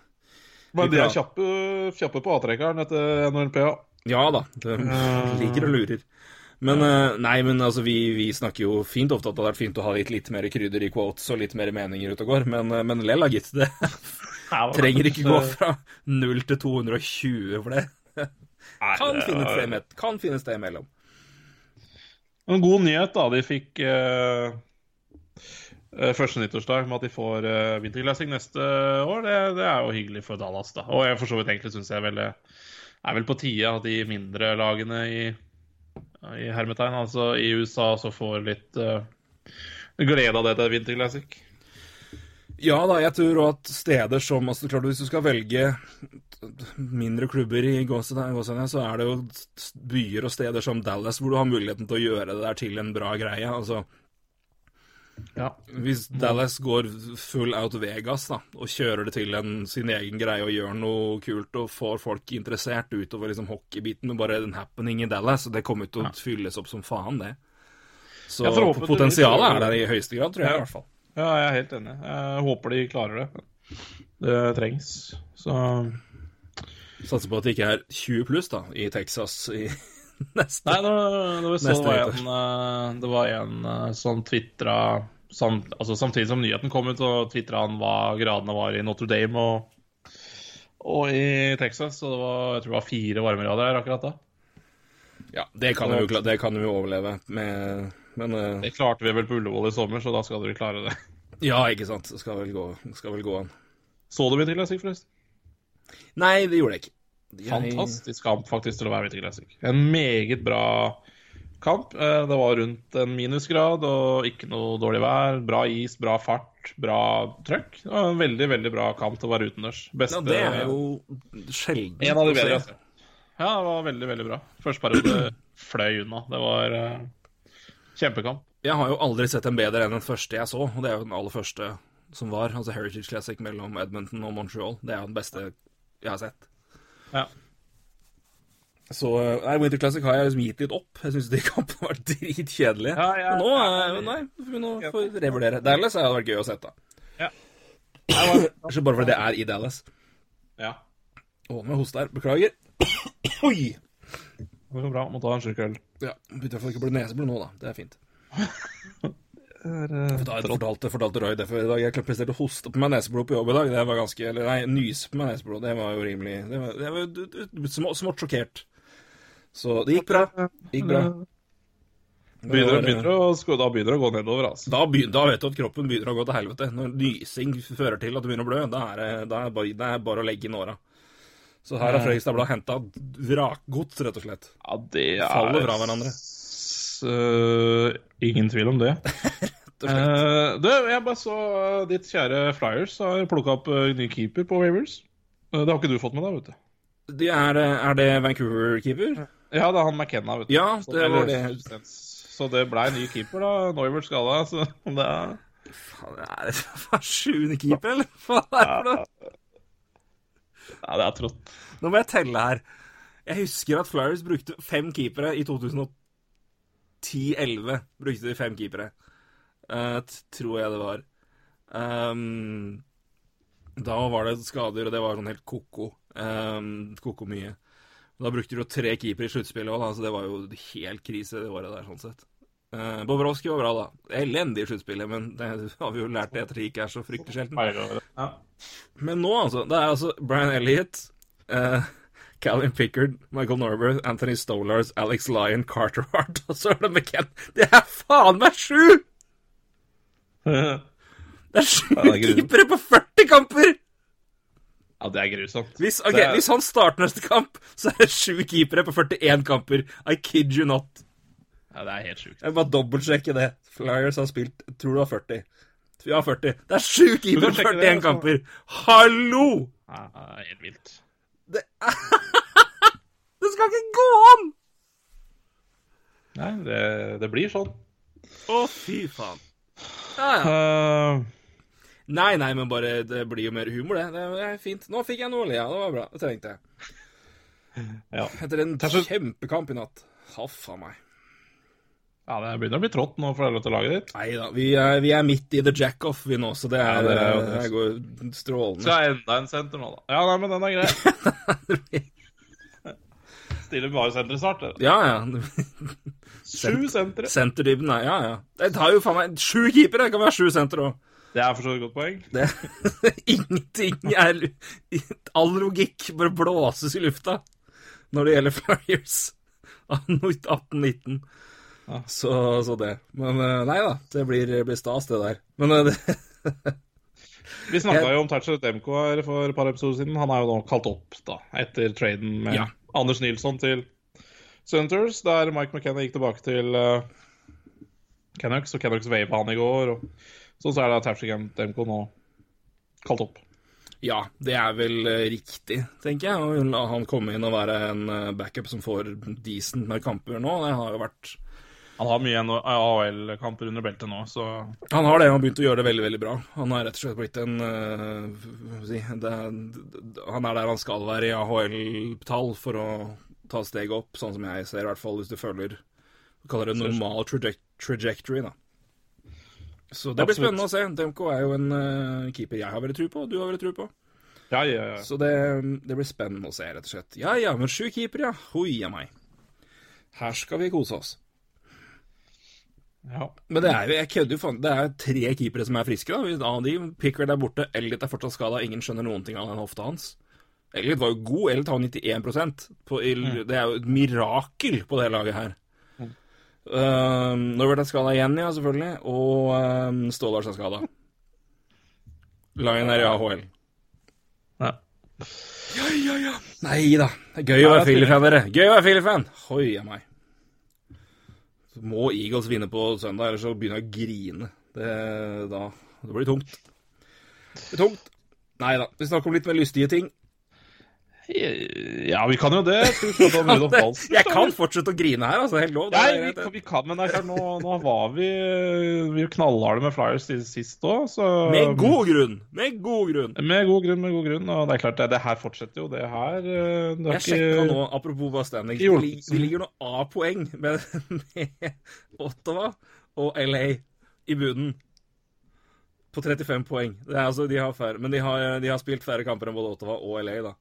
Men de er kjappe, kjappe på avtrekkeren etter NHLPA. Ja da, det ligger og lurer. Men eh, nei, men altså, vi, vi snakker jo fint ofte at det hadde vært fint å ha litt, litt mer krydder i quotes og litt mer meninger ute og går, men, eh, men lell, da, gitt. Det [LAUGHS] trenger ikke gå fra 0 til 220 for det. [LAUGHS] Kan finne et sted, med, kan finne et sted imellom. En god nyhet, da. De fikk eh, eh, første nyttårsdag med at de får uh, vinterglassing neste år. Det, det er jo hyggelig for Dallas, da. Og jeg for så vidt egentlig syns jeg vel er vel på tide at de mindre lagene i, i hermetegn, altså i USA, så får litt uh, glede av det til vinterglassing. Ja da, jeg tror at steder som altså, klart, Hvis du skal velge mindre klubber i gåsene, så er det jo byer og steder som Dallas hvor du har muligheten til å gjøre det der til en bra greie. altså Ja. Hvis Dallas går full out Vegas da, og kjører det til en, sin egen greie og gjør noe kult og får folk interessert utover liksom hockeybiten og bare en happening i Dallas, det kommer til å fylles opp som faen, det. Så potensialet er der i høyeste grad, tror jeg Ja. i hvert fall. ja, jeg er helt enig. Jeg håper de klarer det. Det trengs. Så Satser på at det ikke er 20 pluss da, i Texas i [LAUGHS] neste Nei, det var, det var, så, Neste det var en, eh, det var en eh, som tvitra sam, altså Samtidig som nyheten kom ut, så tvitra han hva gradene var i Notre Dame og, og i Texas. Så det var, jeg tror det var fire varmegrader her akkurat da. Ja, det kan, vi jo, det kan vi overleve med, men eh, Det klarte vi vel på Ullevål i sommer, så da skal dere klare det. [LAUGHS] Ja, ikke sant. Det skal vel gå, skal vel gå an. Så du mitt Classic, forresten? Nei, det gjorde jeg ikke. Jeg- Fantastisk kamp faktisk til å være Classic. En meget bra kamp. Eh, Det var rundt en minusgrad og ikke noe dårlig vær. Bra is, bra fart, bra trøkk. Det var en veldig, veldig bra kamp til å være utendørs. Beste Ja, det er jo sjelden. En av de bedre. Altså. Ja, det var veldig, veldig bra. Første periode fløy unna. Det var uh, kjempekamp. Jeg har jo aldri sett en bedre enn den første jeg så, og det er jo den aller første som var. Altså Heritage Classic mellom Edmonton og Montreal. Det er jo den beste jeg har sett. Ja. Så eh, nei, Winter Classic har jeg liksom gitt litt opp. Jeg syns de kampene var [LAUGHS] dritkjedelige. Ja, ja, Men nå, ja, nei, nå får vi revurdere. Dallas hadde vært gøy å sette. Ja. Kanskje bare fordi det er i Dallas. ja. Å, nå hoste her. Beklager. [COUGHS] Oi! Det går bra. Må ta en slurk øl. Ja, Begynte i hvert fall ikke å bli neseblod nå, da. Det er fint. [LAUGHS] Eh, Da jeg fortalte, fortalte Roy det før i dag. Jeg presterte å hoste på meg neseblod på jobb i dag. Det var ganske, eller nei, nyse på meg neseblod. Det var jo rimelig Det var, det var små, smått sjokkert. Så det gikk bra. Det gikk bra. Begynner, eh, begynner å, da begynner det å gå nedover, altså. da, begynner, da vet du at kroppen begynner å gå til helvete. Når nysing fører til at du begynner å blø, da er det, da er bare, det er bare å legge inn åra. Så her har Fredrikstad Blad henta vrakgods, rett og slett. Ja, det er Faller fra hverandre. S- øh, ingen tvil om det. [LAUGHS] uh, du, jeg bare så uh, ditt kjære Flyers har plukka opp uh, ny keeper på Wavers. det har ikke du fått med deg, vet du. Det er, er det Vancouver-keeper? Ja, det er han McKenna, vet du. Ja, Så- det var eller- det. Så det blei ny keeper, da. Noivert skada. Så [LAUGHS] det er Faen, Er [LAUGHS] det faen sjuende keeper, eller? Hva er det for noe? Ja, det er trått. Nå må jeg telle her. Jeg husker at Flyers brukte fem keepere i 2010-11. Brukte de fem keepere. uh, tror jeg det var. Um, da var det skader, og det var sånn helt ko-ko. Um, ko-ko mye. Da brukte de jo tre keepere i sluttspillet òg, så det var jo helt krise det året der, sånn sett. Uh, Bobrovskij var bra, da. Elendig i sluttspillet, men det [LAUGHS] har vi jo lært det etter det ikke er så fryktelig sjelden. Ja. Men nå, altså. Det er altså Brian Elliott, uh, Calvin Pickard, Michael Norber, Anthony Stolars, Alex Lyon, Carter Hart [LAUGHS] og det McKenn. Det er faen meg sju! Det er sju Ja, er keepere på 40 kamper! ja, det er grusomt. Hvis, ok, Det er- hvis han starter neste kamp, så er det sju keepere på 41 kamper. I kid you not. Ja, det er helt sjukt. Jeg må bare dobbeltsjekke det. Flyers har spilt Jeg tror du var 40. Ja, 40. Det er sju keepere på 41 det, altså. kamper! Hallo! Ja, det er helt vilt. Det, [LAUGHS] det skal ikke gå an! Nei, det, det blir sånn. Å, fy faen. Ja, ja. Uh... Nei, nei, men bare Det blir jo mer humor, det. Det er fint. Nå fikk jeg noe å le av. Det var bra. Det trengte jeg. ja. Etter en kjempekamp i natt. Haff a meg. Ja, det begynner å bli trått nå for dette laget ditt. Nei da. Vi er, vi er midt i the jack-off, vi nå, så det Ja, er, det er det det. går strålende. Skal jeg enda en senter nå, da? Ja, nei, men den er grei. [LAUGHS] Stiller bare senteret snart. dere. Ja, ja. Sju sentre. Senterdybden er Ja, ja. Det tar jo faen meg Sju keepere! Det kan være sju senter òg. Det er for så vidt et godt poeng. Det [LAUGHS] Ingenting er All logikk bare blåses i lufta når det gjelder [LAUGHS] Flyers. av 1819. Ja. Så, så det. Men eh, nei da, det blir, blir stas, det der. Men eh, det, [LAUGHS] Vi snakka jo om Tatcher Demko her for et par episoder siden. Han er jo nå kalt opp da, etter traden med Ja. Anders Nilsson til Senators, der Mike McKenna gikk tilbake til uh, Canucks, og Canucks vava han i går. Og sånn så er det Tatcher Demko nå kalt opp. ja, det er vel riktig, tenker jeg. Å la han komme inn og være en backup som får decent med kamper nå. Det har jo vært Han har mye AHL-kamper under beltet nå, så Han har det, han har begynt å gjøre det veldig veldig bra. Han har rett og slett blitt en jeg si, det, Han er der han skal være i AHL-tall for å ta steget opp, sånn som jeg ser, i hvert fall hvis du følger Du kaller det normal traject trajectory, da. Så det blir spennende å se. Demko er jo en uh, keeper jeg har veldig tro på, og du har veldig tro på. Ja, ja, ja. Så det, det blir spennende å se, rett og slett. Ja ja, men sju keepere, ja. Hoi a meg. Her skal vi kose oss. Ja. Men det er jo, jeg kødder jo faen, det er tre keepere som er friske, da. Av de, Pickard er borte, Elliot er fortsatt skada, ingen skjønner noen ting av den hofta hans. Elliot var jo god, Elliot har 91 på, mm. Det er jo et mirakel på det laget her. Uh, Norbert er skada igjen, ja, selvfølgelig. Og uh, Stålars er skada. Lion er i AHL. ja. Ja, ja, ja. Nei da. Gøy å være Philly-fan, dere. Gøy å være Philly-fan. Hoi a meg. Må Eagles vinne på søndag, ellers så begynner jeg å grine. Det, da, det blir tungt. Det blir tungt. Nei da. Vi snakker om litt mer lystige ting. Ja, vi kan jo det. [LAUGHS] Jeg kan fortsette å grine her, altså. Helt lov. Det Nei, vi, kan- vi kan, men det er klart, nå, nå var vi Vi knallharde med Flyers sist- òg, så Med god grunn. Med god grunn. Med god grunn, med god grunn. Og det er klart, det, det her fortsetter jo. Det her eh, det Jeg sjekka nå, apropos hva standing, vi, ligger nå A-poeng med, med Ottawa og LA i bunnen. På 35 poeng. Det er altså, de har færre, men de har, de har spilt færre kamper enn både Ottawa og LA, da.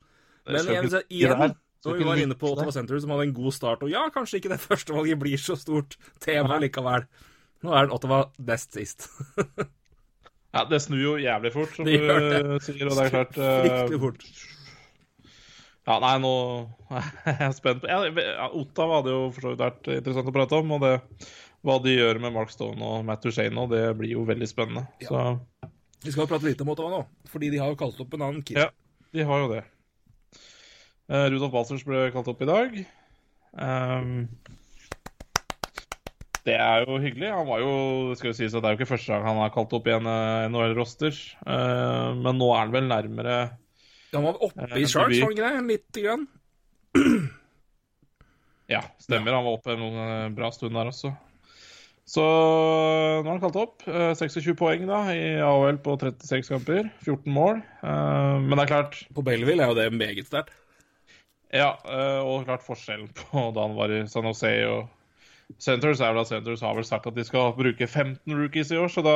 Men igjen, igjen, Skal vi var inne på. Ottawa Center, som hadde en god start. Og ja, kanskje ikke det [LAUGHS] førstevalget blir så stort tema likevel. Nå er den Ottawa nest sist. Ja, det snur jo jævlig fort, som [LAUGHS] Det du gjør det. eh, sier. Og det er klart eh, Fryktelig fort. Ja, nei, nå [LAUGHS] er jeg spent på ja, ja, Ottawa hadde jo for så vidt vært interessant å prate om. Og det, hva de gjør med Mark Stone og Matt Duchene nå, det blir jo veldig spennende. Så Vi skal prate litt om Ottawa nå, fordi de har jo kalt opp en annen kid. ja, de har jo det. Eh, Rudolf Balsers ble kalt opp i dag. Um, det er jo hyggelig. Han var jo skal jo sies at Det er jo ikke første gang han har kalt opp i en eh, NHL-roster. Uh, men nå er han vel nærmere Han var oppe Eh, i Sharks, var han ikke det? Lite grann. Ja, stemmer. Han var oppe en eh, bra stund der også. Så nå er han kalt opp. Eh, 26 poeng da i AHL på 36 kamper. 14 mål. Eh, Men det er klart På Belleville er jo det meget sterkt. Ja, eh, og klart forskjellen på [LAUGHS] da han var i San Jose og Centers er vel at Centers har vel sagt at de skal bruke 15 rookies i år, så da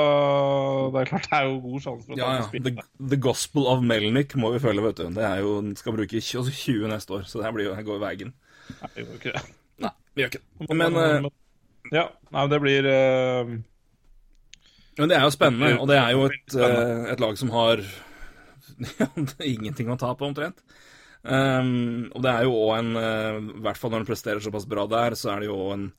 det er klart det er jo god sjanse for at Ja, han ja. The, the Gospel of Melnick må vi følge, vet du. Det er jo, den skal bruke 20 20 neste år, så det her, blir jo, går i veien. Nei, vi gjør ikke det. Nei, vi gjør ikke det. Men, eh, Ja, nei, det blir uh... men det er jo spennende, og det er jo et, et lag som har [LAUGHS] ingenting å ta på, omtrent. Um, og det er jo òg en eh, I hvert fall når han presterer såpass bra der, så er det jo en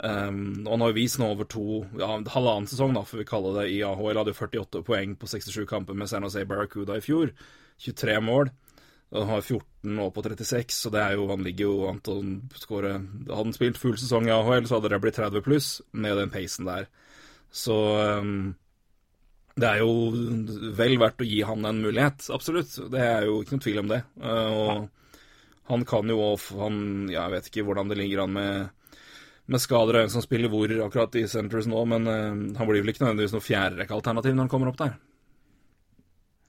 um, Og han har jo vist nå over to ja, halvannen sesong, da, får vi kalle det, i AHL. Hadde jo 48 poeng på 67 kamper med San Jose Barracuda i fjor. 23 mål. Han har 14 nå på 36, så det er jo, han ligger jo an til å skåre Hadde han spilt full sesong i AHL, så hadde det blitt 30 pluss med den pacen der. Så um, det er jo vel verdt å gi han en mulighet, absolutt. Det er jo ikke noen tvil om det. Eh, og han kan jo han, Jeg vet ikke hvordan det ligger an med, med skader og hvem som spiller hvor akkurat i Centres nå, men eh, han blir vel ikke nødvendigvis noe fjerderekkealternativ når han kommer opp der.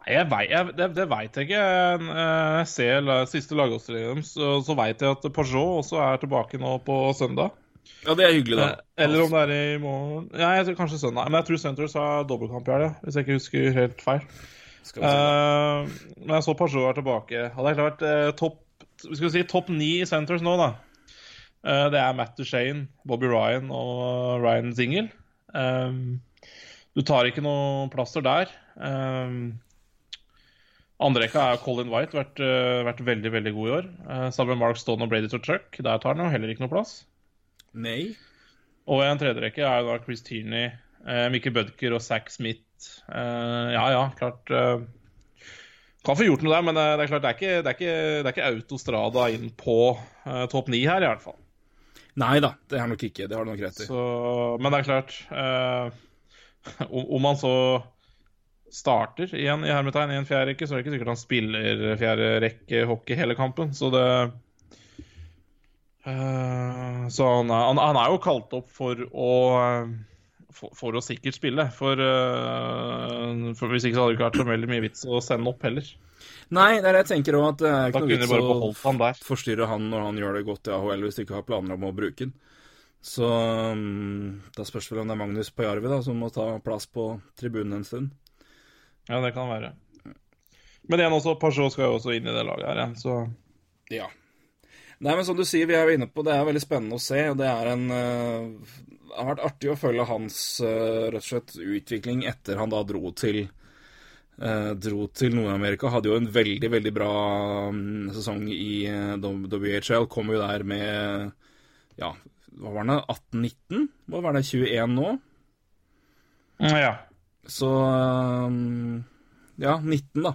Jeg vet, jeg, det, det veit jeg ikke. Eh, Jeg ser siste lagoppstillingen så, så veit jeg at Peugeot også er tilbake nå på søndag. Ja, det er hyggelig, da. Eh, Eller om det er i morgen Ja, jeg tror kanskje søndag. Men jeg tror Centres har dobbeltkamp i helga, hvis jeg ikke husker helt feil. Skal vi se. uh, men jeg så Pajot er tilbake. Og det er klart, uh, topp vi skal si topp ni i Centres nå, da. Uh, det er Matt Duchene, Bobby Ryan og Ryan Zingle. Um, du tar ikke noe plaster der. Um, Andrekka er Colin White, vært, vært veldig veldig god i år. Uh, sammen med Mark Stone og Brady Truck. Der tar han jo heller ikke noe plass. Nei. Og i en tredje rekke er jo da Chris Tierney, eh, Mikkel Bødker og Zack Smith. Eh, ja, ja, klart eh, Kan få gjort noe der, men eh, det er klart det er ikke, det er ikke, det er ikke autostrada inn på eh, topp ni her, i hvert fall. Nei da, det er nok ikke. Det har du nok rett i. Så, men det er klart eh, om, om han så starter igjen i hermetegn i en fjerde rekke, så er det ikke sikkert han spiller fjerde rekke hockey hele kampen. Så det eh, Så han er, han, han er jo kalt opp for å for, for å sikkert spille. For, uh, for hvis ikke så hadde det ikke vært så veldig mye vits å sende opp heller. Nei, det er det jeg tenker òg, at det er Da ikke noe vits å han forstyrre han når han gjør det godt i AHL, hvis du ikke har planer om å bruke den. Så um, da spørs vel om det er Magnus Pajarvi da, som må ta plass på tribunen en stund. Ja, det kan være. Men igjen også, Peugeot skal jo også inn i det laget her igjen, så Ja. Nei, men som du sier, vi er jo inne på det er veldig spennende å se, og det er en eh, Det har vært artig å følge hans eh, rett og slett utvikling etter han da dro til eh, dro til Nord-Amerika. Hadde jo en veldig, veldig bra mm, sesong i eh, WHL. Kom jo der med Ja, hva var det? 18-19? Hva var det? 21 nå? Mm, Ja. Så Ja, 19, da.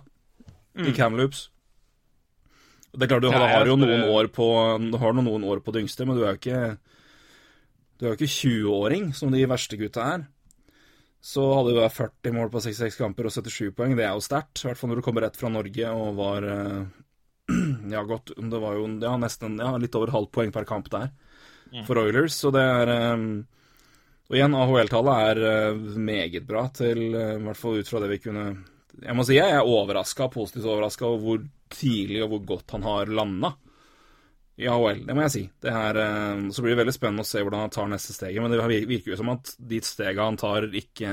I Kamloops. Det er klart, du Mm. Har, har jo noen år på noen år på det yngste, men du er jo ikke ikke 20-åring, som de verste gutta er. Så hadde du da 40 mål på 66 kamper og 77 poeng. Det er jo sterkt. I hvert fall når du kommer rett fra Norge og var eh, [CLEARS THROAT] Ja, godt Det var jo ja, nesten ja, litt over halvt poeng per kamp der for Oilers, så det er eh, og igjen, AHL-tallet er eh, meget bra, til, i hvert fall ut fra det vi kunne Jeg må si jeg er overraska, positivt overraska over hvor tidlig og hvor godt han har landa i AHL. Det må jeg si. Det er, eh, så blir det veldig spennende å se hvordan han tar neste steget, men det virker jo som at de stegene han tar, ikke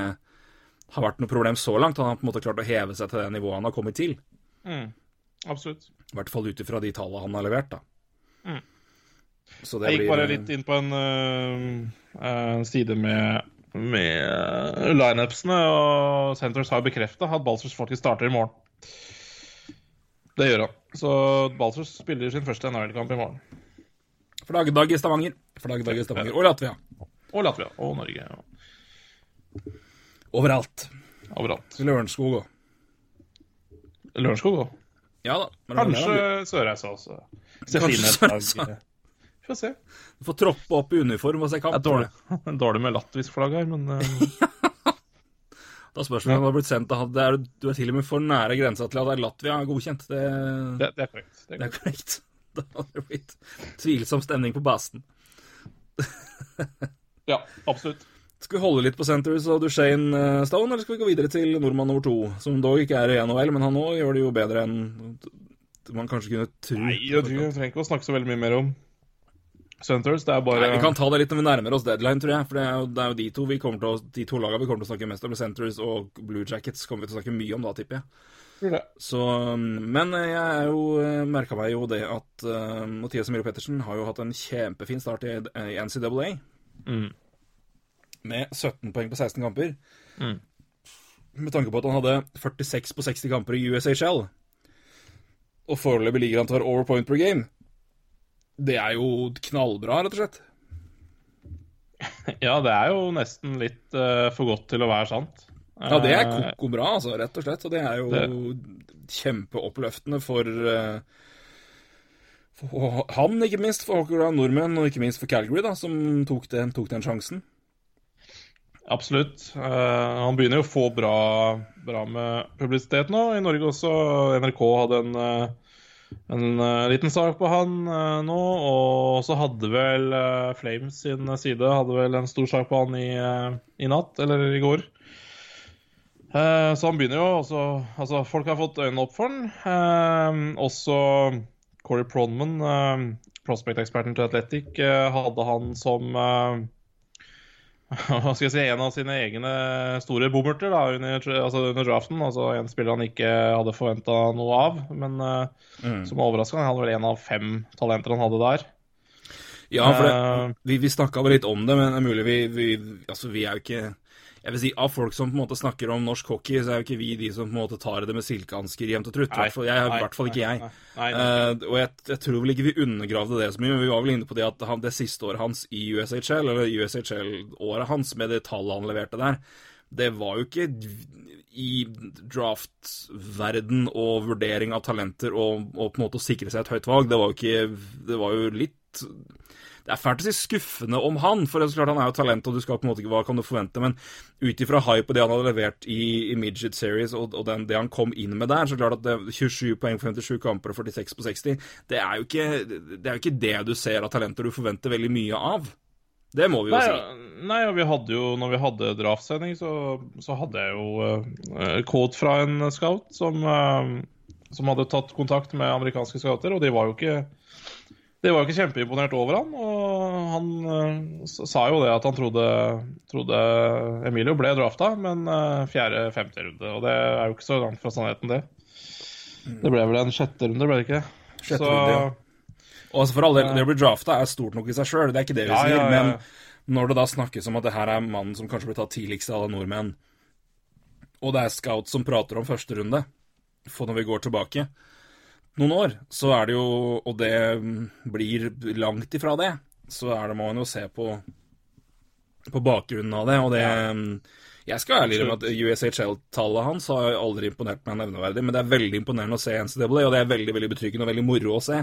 har vært noe problem så langt. Han har på en måte klart å heve seg til det nivået han har kommet til. Mm. Absolutt. I hvert fall ut ifra de tallene han har levert, da. Mm. Så det Jeg gikk blir- bare litt inn på en uh, en side med, med lineupsene, og Centres har bekrefta at Balsers faktisk starter i morgen. Det gjør han. Så Balsers spiller sin første NHL-kamp i morgen. Flaggdag i Stavanger. Flaggdag i Stavanger. Og Latvia. Og Latvia og Norge. Ja. Overalt. overalt. Lørenskog òg. Lørenskog òg. Ja da. Kanskje. Sørreisa også. Kanskje Kanskje Sørreisa. Får se. Du får troppe opp i uniform og se kamp. Det er dårlig, [LAUGHS] dårlig med latvisk flagg her, men [LAUGHS] uh... Da spørs det om du har blitt sendt av det er, Du er til og med for nære grensa til at det er Latvia er godkjent. Det, det, det er korrekt. Det er korrekt. [LAUGHS] Da hadde det blitt tvilsom stemning på basen. Ja, absolutt. Skal vi holde litt på Centres og Duchene eh, Stone, eller skal vi gå videre til nordmann nummer to? Som dog ikke er i NHL, men han òg gjør det jo bedre enn man kanskje kunne tro. Nei, og du trenger ikke å snakke så veldig mye mer om Centers. Det er bare Nei, Vi kan ta det litt når vi nærmer oss deadline, tror jeg. For det er jo, det er jo de to vi kommer til å, de to lagene vi kommer til å snakke mest om. Centres og Blue Jackets kommer vi til å snakke mye om da, tipper jeg. Så, um, men jeg er jo merka meg jo det at uh, Mathias Emilio Pettersen har jo hatt en kjempefin start i, i NCAA. Mm. Med 17 poeng på 16 kamper. Mm. Med tanke på at han hadde 46 på 60 kamper i USHL. Og foreløpig ligger han til å være over point per game. Det er jo knallbra, rett og slett. Ja, det er jo nesten litt uh, for godt til å være sant. Ja, det er Eh, koko bra, altså, rett og slett. Og det er jo kjempeoppløftende for, uh, for han, ikke minst, for Hockey nordmenn, og ikke minst for Calgary, da, som tok den, tok den sjansen. Absolutt. Uh, han begynner jo å få bra, bra med publisitet nå. I Norge også. NRK hadde en, en eh, liten sak på han eh, nå. Og så hadde vel eh, Flames sin side hadde vel en stor sak på han i, i natt, eller i går. Eh, så han begynner jo også Altså, folk har fått øynene opp for han. Eh, også Corey Pronman, eh, prospect-eksperten til Athletic, hadde han som [LAUGHS] hva skal jeg si, en av sine egne store bommerter da, under, altså under draften. Altså en spiller han ikke hadde forventa noe av, men mm. som overraskende. Han hadde vel en av fem talenter han hadde der. Ja, for det, Eh, vi, vi snakka vel litt om det, men det er mulig vi, vi Altså, vi er jo ikke Jeg vil si, Av folk som på en måte snakker om norsk hockey, så er jo ikke vi de som på en måte tar det med silkehansker jevnt og trutt. I hvert fall- jeg, I nei, hvert fall ikke jeg. nei, nei, nei. Eh, og jeg, jeg tror vel ikke vi undergravde det så mye, men vi var vel inne på det at han, det siste året hans i USHL, eller USHL-året hans, med det tallet han leverte der, det var jo ikke i draftverden og vurdering av talenter og, og på en måte å sikre seg et høyt valg. Det var jo ikke Det var jo litt det er fælt å si skuffende om han, for det er så klart han er jo talent, og du skal på en måte ikke, hva kan du forvente, men ut ifra hype og det han hadde levert i, i Midget Series, og, og den, det han kom inn med der, så klart at det, 27 poeng på 57 kamper og 46 på 60, det er, jo ikke, det jo ikke det du ser av talenter du forventer veldig mye av. Det må vi jo Nei, si. nei, og vi hadde jo, når vi hadde draftsending, så, så hadde jeg jo uh, quote fra en scout som, uh, som hadde tatt kontakt med amerikanske scouter, og de var jo ikke de var jo ikke kjempeimponert over han, og han uh, sa jo det at han trodde, trodde Emilio ble drafta, men uh, fjerde-femte runde. Og det er jo ikke så langt fra sannheten, det. Det ble vel en sjette runde, ble det ikke? Sjette Så runde, ja. Og altså for all del, det å bli drafta er stort nok i seg sjøl, det er ikke det vi Ja, sier. ja, ja. Men når det da snakkes om at det her er mannen som kanskje blir tatt tidligst av alle nordmenn, og det er scout som prater om første runde, for når vi går tilbake noen år, så er det jo Og det blir langt ifra det. Så er det må man jo se på på bakgrunnen av det, og det Jeg skal ærlig innrømme at USHL-tallet hans har aldri imponert meg nevneverdig, men det er veldig imponerende å se NCAA, og det er veldig veldig betryggende og veldig moro å se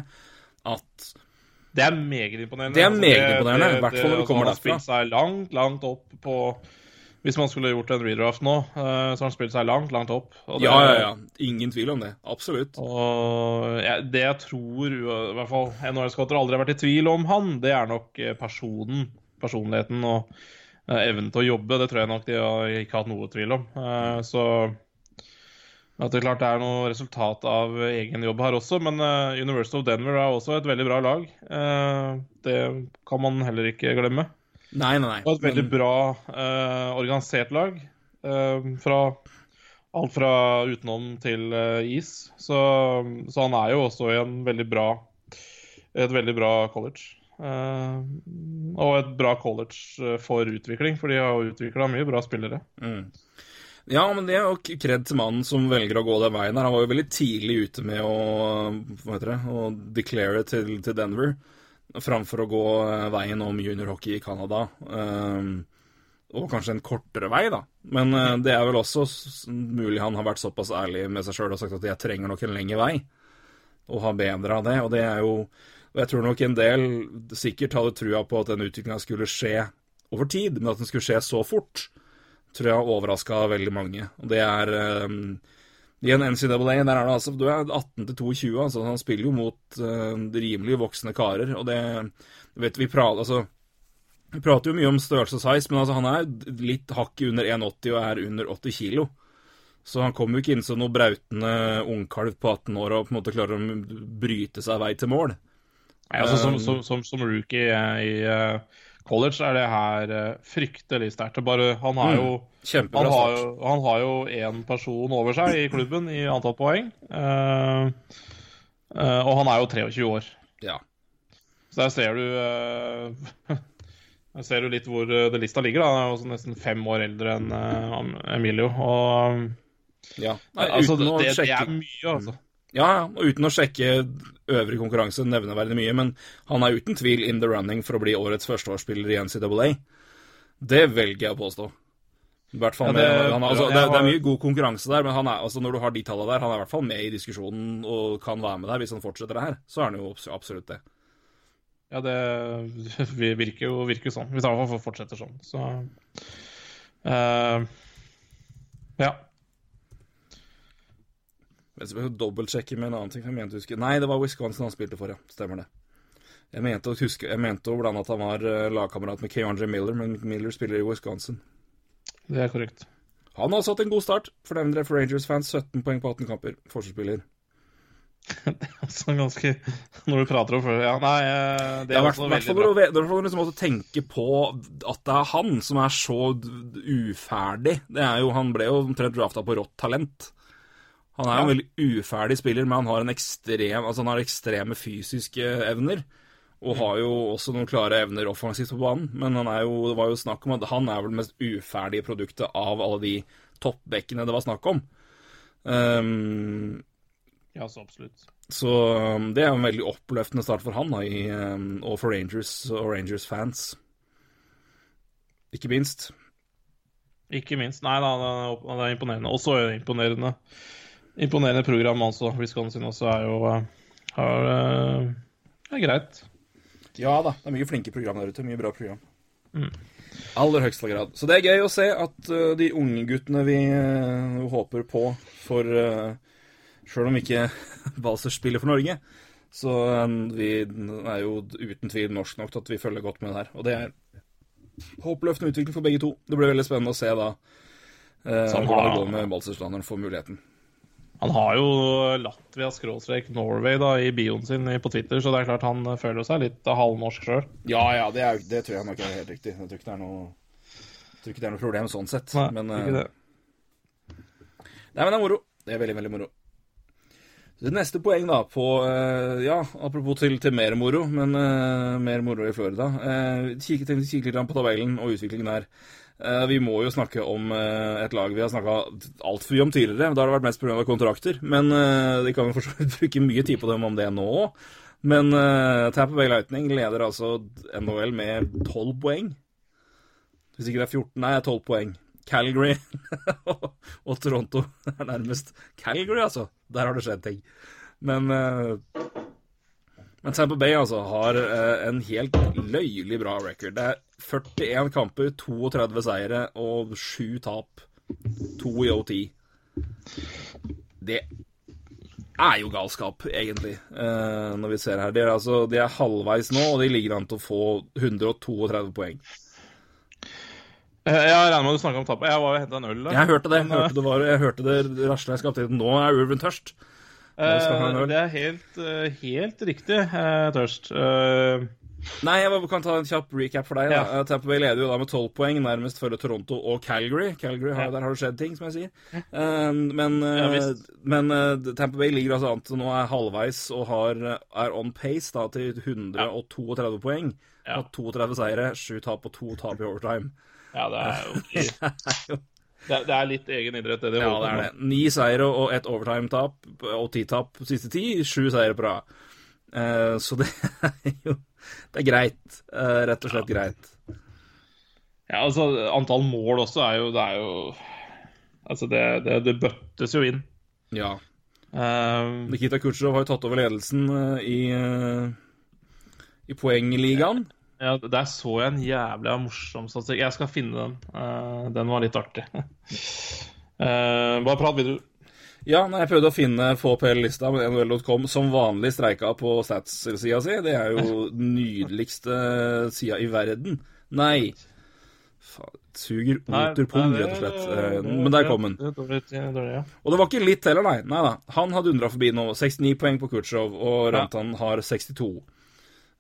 at Det er meget imponerende. Det er Altså, meget imponerende, i hvert fall når du kommer kommer Han har derfra. spilt seg langt, langt opp på Hvis man skulle gjort en redraft nå, eh, så har han spilt seg langt, langt opp. det- Ja, ja, ja. Ingen tvil om det. Absolutt. Og det jeg tror i hvert fall NHL-skotter aldri har vært i tvil om han, det er nok eh, personen, personligheten og eh, evnen til å jobbe. Det tror jeg nok de har ikke hatt noe tvil om. Så at det er klart det er noe resultat av egen jobb her også, men University of Denver er også et veldig bra lag. Det kan man heller ikke glemme. Nei, nei, nei. Og et veldig bra uh, organisert lag. Uh, fra alt fra utenom til uh, is. Så, så han er jo også i en veldig bra et veldig bra college. Og et bra college for utvikling, for de har utvikla mye bra spillere. Ja, men det er jo kred til mannen som velger å gå den veien her. Han var jo veldig tidlig ute med å hva heter det, å declare til, til Denver, framfor å gå eh, veien om juniorhockey i Canada. Um, og kanskje en kortere vei, da. Men eh, det er vel også mulig han har vært såpass ærlig med seg sjøl og sagt at jeg trenger nok en lengre vei, og har bedre av det. Og det er jo Og jeg tror nok en del sikkert hadde trua på at den utviklinga skulle skje over tid, men at den skulle skje så fort tror jeg har overraska veldig mange. Og det er um, I en NCAA der er det altså Du er 18 til 22, altså han spiller jo mot uh, rimelig voksne karer, og det vet vi prater Altså vi prater jo mye om størrelse og size, men altså han er litt hakket under 1,80 og er under 80 kilo. Så han kommer jo ikke inn som noe brautende ungkalv på 18 år og på en måte klarer å bryte seg vei til mål. Nei, altså, som, Um, som, som, som rookie eh, i eh, college er det her eh, fryktelig sterkt. Han har jo Kjempebra Han har, han har jo én person over seg i klubben i antall poeng. Uh, uh, og han er jo 23 år. Ja. Så der ser du uh, [LAUGHS] Der ser du litt hvor det lista ligger. Da. Han er jo nesten fem år eldre enn Emilio. Og ja. Nei, altså, det, det er mye, altså. Ja, og uten å sjekke øvrig konkurranse nevneverdig mye, men han er uten tvil in the running for å bli årets førsteårsspiller i NCAA. Det velger jeg å påstå. I hvert fall Ja, med, det- han, altså, det, det er mye god konkurranse der, men han er, altså, når du har de tallene der, han er i hvert fall med i diskusjonen og kan være med der hvis han fortsetter det her. Så er han jo absolutt det. Ja, det [LAUGHS] virker jo virker sånn. Hvis han i hvert fall fortsetter sånn. Så uh, Ja. Jeg skal dobbeltsjekke med en annen ting. Jeg mente å huske Nei, det var Wisconsin han spilte for, ja. Stemmer det. Jeg mente å huske Jeg mente å blande at han var eh, lagkamerat med KRJ Miller, men Miller spiller i Wisconsin. Det er korrekt. Han har også hatt en god start. Fornevner det for Rangers-fans. 17 poeng på 18 kamper. Forsvarsspiller. Altså [LAUGHS] ganske Når du prater om før Ja, nei, eh, det er hvert også veldig bra. Det er liksom måtte tenke på at det er han som er så uferdig. Det er jo, Han ble jo omtrent drafta på rått talent. Han er jo en veldig uferdig spiller, men han har, en ekstrem, altså han har ekstreme fysiske evner. Og har jo også noen klare evner offensivt på banen. Men han er jo, det var jo snakk om at han er vel det mest uferdige produktet av alle de toppbekkene det var snakk om. Um, Ja, så absolutt. så um, det er jo en veldig oppløftende start for han, da, i, um, og for Rangers og Rangers-fans. Ikke minst. Ikke minst. Nei da, det er, er imponerende. Også imponerende Imponerende program, altså. Wisconsin også er jo eh, har, eh, er greit. Ja da, det er mye flinke program der ute. Mye bra program. Aller høyeste grad. Så det er gøy å se at uh, de unge guttene vi uh, håper på for uh, Sjøl om ikke [LAUGHS] Balser spiller for Norge, så um, vi er jo uten tvil norsk nok til at vi følger godt med der. Og det er håpløftende utvikling for begge to. Det blir veldig spennende å se da uh, hvordan det går med Balsersland for muligheten. Han har jo Latvia skråstrek Norway da, i bioen sin på Twitter, så det er klart han eh, føler seg litt eh, halvnorsk sjøl. Ja, ja, det, er, det tror jeg nok er helt riktig. Jeg tror ikke det er noe, det er noe problem sånn sett. Nei, men, ikke eh, det. Nei, men det er moro. Det er veldig, veldig moro. Det neste poeng, da, på Ja, apropos til, til mer moro, men uh, mer moro i Florida. Uh, kikker tenkte litt på tabellen og utviklingen der. Eh, vi må jo snakke om eh, et lag vi har snakka altfor mye om tidligere. Da har det vært mest pga. kontrakter. Men uh, de kan jo for [LAUGHS] bruke mye tid på dem om det nå òg. Men uh, Tamper Bay Lightning leder altså NHL med 12 poeng. Hvis ikke det er 14 Nei, 12 poeng. Calgary [LAUGHS] og Toronto er nærmest. Calgary, altså. Der har det skjedd ting. Men uh, men Tampa Bay altså har uh, en helt løyelig bra record. Det er 41 kamper, 32 seire og 7 tap. To i OT. Det er jo galskap, egentlig, uh, når vi ser her. De er, altså, de er halvveis nå, og de ligger an til å få 132 poeng. Eh, Jeg regner med at du snakka om tapet. Jeg var jo og henta en øl der. Jeg hørte det. Jeg hørte det, var, jeg hørte det rasla i skaptiden. Nå er ulven tørst. Eh, øl. det er helt, eh, helt riktig uh, tørst. Uh, Nei, jeg bare kan ta en kjapp recap for deg. da. Ja. Eh, Tampa Bay leder jo da med 12 poeng, nærmest følger Toronto og Calgary. Calgary har, Ja. Der har det skjedd ting, som jeg sier. Eh, men eh, Ja, men eh, Tampa Bay ligger altså an til nå er halvveis og har, er on pace da til 132 poeng. Ja. 32 seire, 7 tap og 2 tap i overtime. ja, det er jo [LAUGHS] det det er litt egen idrett, det det Ja, det er det. Ni seire og ett overtime-tap og ti tap siste ti. Sju seire på rad. Uh, så det er jo Det er greit. Uh, rett og slett greit. Ja, altså, antall mål også er jo Det er jo Altså, det, det, det bøttes jo inn. Ja. Uh, Nikita Kutsjov har jo tatt over ledelsen i, i poengligaen. Ja, der så jeg en jævlig morsom statistikk. Jeg skal finne den. Uh, den var litt artig. uh, [LAUGHS] bare prat videre. Ja, nei, jeg prøvde å finne få PL-lista, men NHL.com som vanlig streika på stats-sida si. Det er jo den [LAUGHS] nydeligste sida i verden. Nei. Faen, suger oter pung, rett og slett. Eh, Men der kom den. Og det var ikke litt heller, nei. Nei da. Han har dundra forbi nå. 69 poeng på Kutsjov, og Rantan har 62.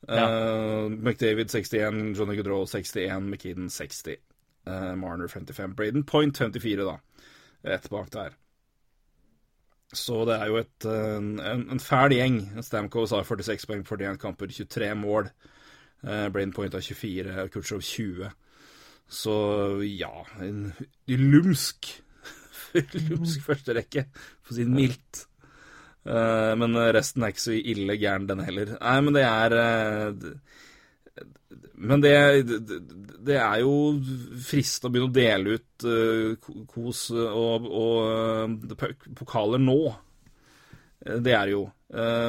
Eh, McDavid 61, Johnny Gaudreau 61, McKinnon 60. Uh, Marner 55. Braden Point 54, da. Rett bak der. Så det er jo et, en, en fæl gjeng. Stamkos har 46 poeng 41 kamper, 23 mål. Uh, Braden Point har 24, Kutchov 20. Så ja, en lumsk [LAUGHS] lumsk første rekke, for å si det mildt. Eh, men resten er ikke så ille gæren, den heller. Nei, men det er eh, Men det, det, er jo fristende å begynne å dele ut eh, kos og, og pokaler nå. Det er det jo.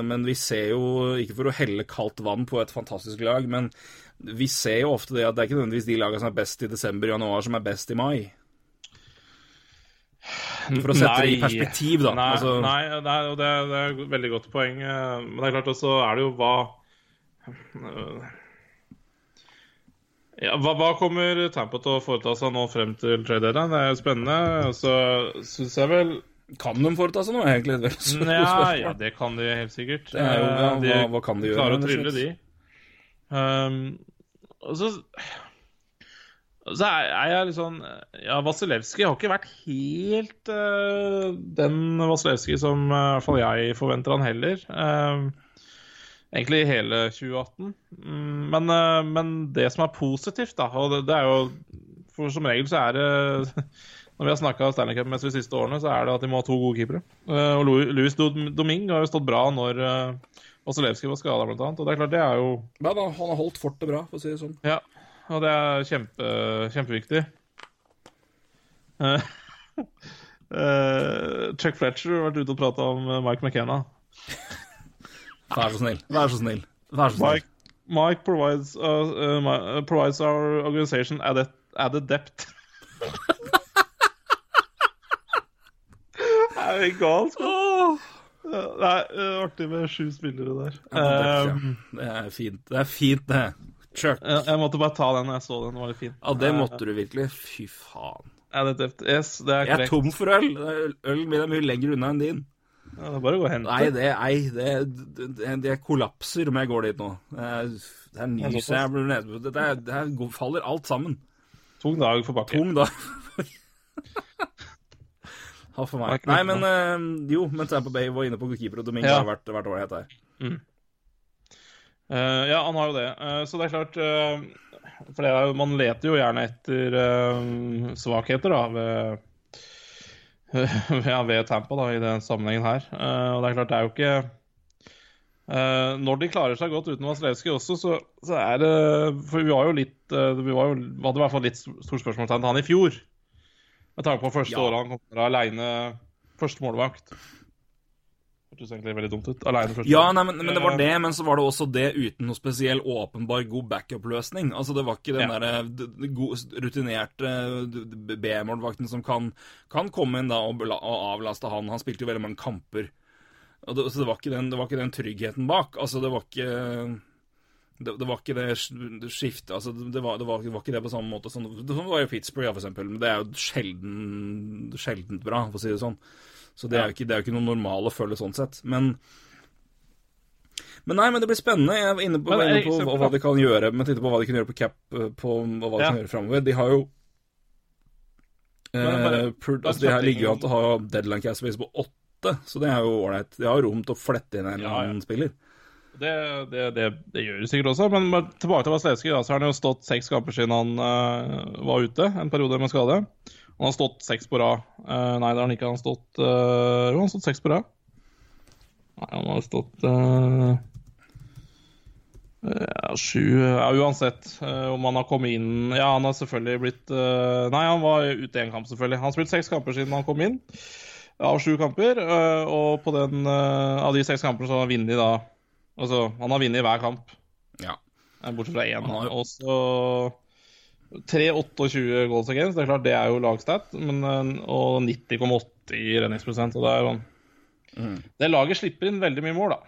Men vi ser jo, ikke for å helle kaldt vann på et fantastisk lag, men vi ser jo ofte det at det er ikke nødvendigvis de lagene som er best i desember-januar, som er best i mai. [LAUGHS] For å sette det i perspektiv, da. Nei, altså, nei det, er, det, er, det er et veldig godt poeng. eh, Men det er klart også er det jo hva ja, hva, hva kommer Tampa til å foreta seg nå frem til trade deadline? Det er jo spennende. Så syns jeg vel Kan de foreta seg noe, egentlig? Det ja, ja, det kan de helt sikkert. Er jo, ja, Eh, de hva, hva kan de gjøre? klarer å trylle, de. Um, og så så er er jeg litt sånn Ja, Vasilevskij har ikke vært helt uh, den Vasilevskij som eh, i hvert fall jeg forventer han heller. Uh, egentlig hele 2018. Mm, men, uh, men det som er positivt, da, og det, det er jo For som regel så er det [LAUGHS] Når vi har snakka Stanley Cup mest de siste årene, så er det at de må ha to gode keepere. Og Louis Domingue har jo stått bra når Vasilevskij var skada, blant annet. Og det er klart, det er jo Ja, han har holdt fortet bra, for å si det sånn. Ja, og det er kjempe, kjempeviktig. Uh, [LAUGHS] eh, Chuck Fletcher har vært ute og prata om eh, Mike McKenna. Vær så snill. Vær så snill. Vær så snill. Mike, Mike provides, uh, uh, uh, provides our organization added, added depth. Det [LAUGHS] er jo galskap. Det er artig med sju spillere der. Ja, det, er, Um, det er fint. Det er fint, det. Chuck. jeg, jeg måtte bare ta den når jeg så den. Den var litt fin. Ja, det måtte du virkelig. Fy faen. Added depth. Yes, det er Jeg er tom for øl. Det Ølen min er mye lenger unna enn din. Ja, det er bare å gå og hente. Nei, det, nei det, det, det kollapser om jeg går dit nå. Det er, det er nys jeg blir nede Det, er, det er, faller alt sammen. Tung dag for bakken. Tung dag. For Nei, meg. Nei, men men mens jo, er på Bay var inne på keeper, og Domingo Ja. har vært, vært ålreit der. Eh, ja, han har jo det. Uh, så det er klart uh, For det er man leter jo gjerne etter svakheter, da, ved, [LAUGHS] ja, ved Tampa da, i den sammenhengen her. Og det er klart, det er jo ikke Når de klarer seg godt uten Vasilevskij også, så, så er det For vi var jo litt Vi var jo, hadde i hvert fall litt stort spørsmålstegn til han i fjor. Med tanke på første Ja. året han kom fra aleine første målvakt. Hørtes egentlig veldig dumt ut. Alene først. Ja, nei, men, men det var Eh, det, men så var det også det uten noe spesiell åpenbar god backup-løsning. Altså, det var ikke den Ja. derre rutinerte B-målvakten som kan, kan komme inn da og, og avlaste han. Han spilte jo veldig mange kamper. Og det, så det var, ikke den, det var ikke den tryggheten bak. Altså, det var ikke det, det var ikke det skiftet altså, det, var, det, var, det var ikke det på samme måte som det var i Pittsburgh, ja, for eksempel. Men det er jo sjelden, sjeldent bra, for å si det sånn. Så det er jo ikke, det er jo ikke noe normal å følge sånn sett. Men men nei, men det blir spennende. Jeg var inne på, Men inne er på hva, hva de kan gjøre Men tenkte på hva de kan gjøre på cap eh, på, og hva de Ja. kan gjøre fremover. De har jo Men bare- eh, altså, De her ligger jo an til å ha deadline cast space på åtte, så det er jo ålreit. De har rom til å flette inn en eller Ja, ja. annen spiller. Det, det, det, det gjør de sikkert også, men tilbake til Vasilevskij. da, Så har han jo stått seks kamper siden han uh, var ute, en periode med skade. Han har stått seks på rad. Uh, nei, det har han ikke. Han har stått eh, Jo, han har stått seks på rad. Nei, han har stått eh, ja, sju Ja, uansett eh, om han har kommet inn Ja, han har selvfølgelig blitt eh, Nei, han var ute én kamp, selvfølgelig. Han har spilt seks kamper siden han kom inn. Av sju kamper. eh, og på den, eh, av de seks kampene så har han vunnet da Altså, han har vunnet hver kamp, Ja. eh, bortsett fra én. Og så 3-28 goals against, det er klart det er jo lagstat, men, eh, og 90,8 i redningsprosent. Det er jo Mm. Det laget slipper inn veldig mye mål, da.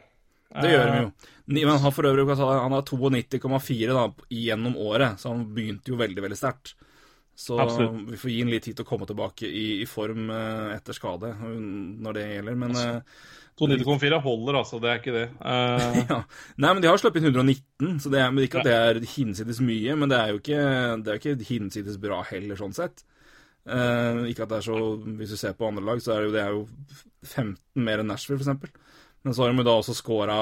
Det gjør Eh, de jo. Men han har for øvrig han har 92,4 gjennom året, så han begynte jo veldig, veldig sterkt. Så Absolutt. vi får gi ham litt tid til å komme tilbake i, i form eh, etter skade, når det gjelder. Men eh, 294 holder, altså. Det er ikke det. Uh... [LAUGHS] ja. Nei, men de har sluppet inn 119, så det er men ikke at det er hinsides mye, men det er jo ikke, det er ikke hinsides bra heller, sånn sett. Uh, ikke at det er så Hvis du ser på andre lag, så er det jo, det er jo 15 mer enn Nashville, eksempel. Men så har de da også scora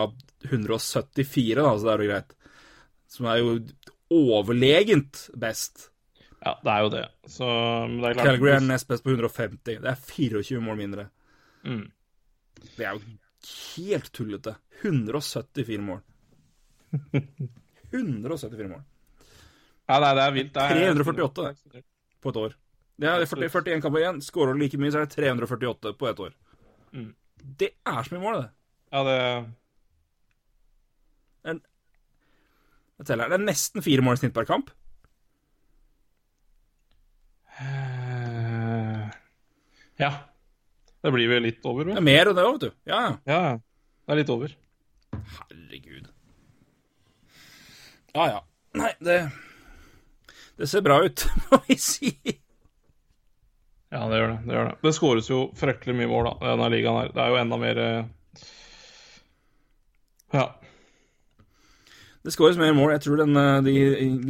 174, da, så det er jo greit. Som er jo overlegent best. Ja, det er jo det. Så det er klart Calgary er nest best på 150. Det er 24 mål mindre. Mm. Det er jo helt tullete. 174 mål. [LAUGHS] 174 mål. Ja, nei, det er vilt. Det er 348. på et år. Det er 40, 41 kamper igjen. Skårer du like mye, så er det 348 på ett år. Mm. Det er så mye mål, det. Ja, det teller. Det er nesten fire mål i snitt per kamp. Ja. Det blir vel litt over, Det er mer enn det vet du. Ja, ja. Det er litt over. Herregud. Ja, ja. Nei, det Det ser bra ut, [LAUGHS] må vi si. Ja, det gjør det. Det gjør det. Det skåres jo fryktelig mye mål, da, denne ligaen her. Det er jo enda mer eh, Ja. Det skåres mer mål. Jeg tror den, eh, de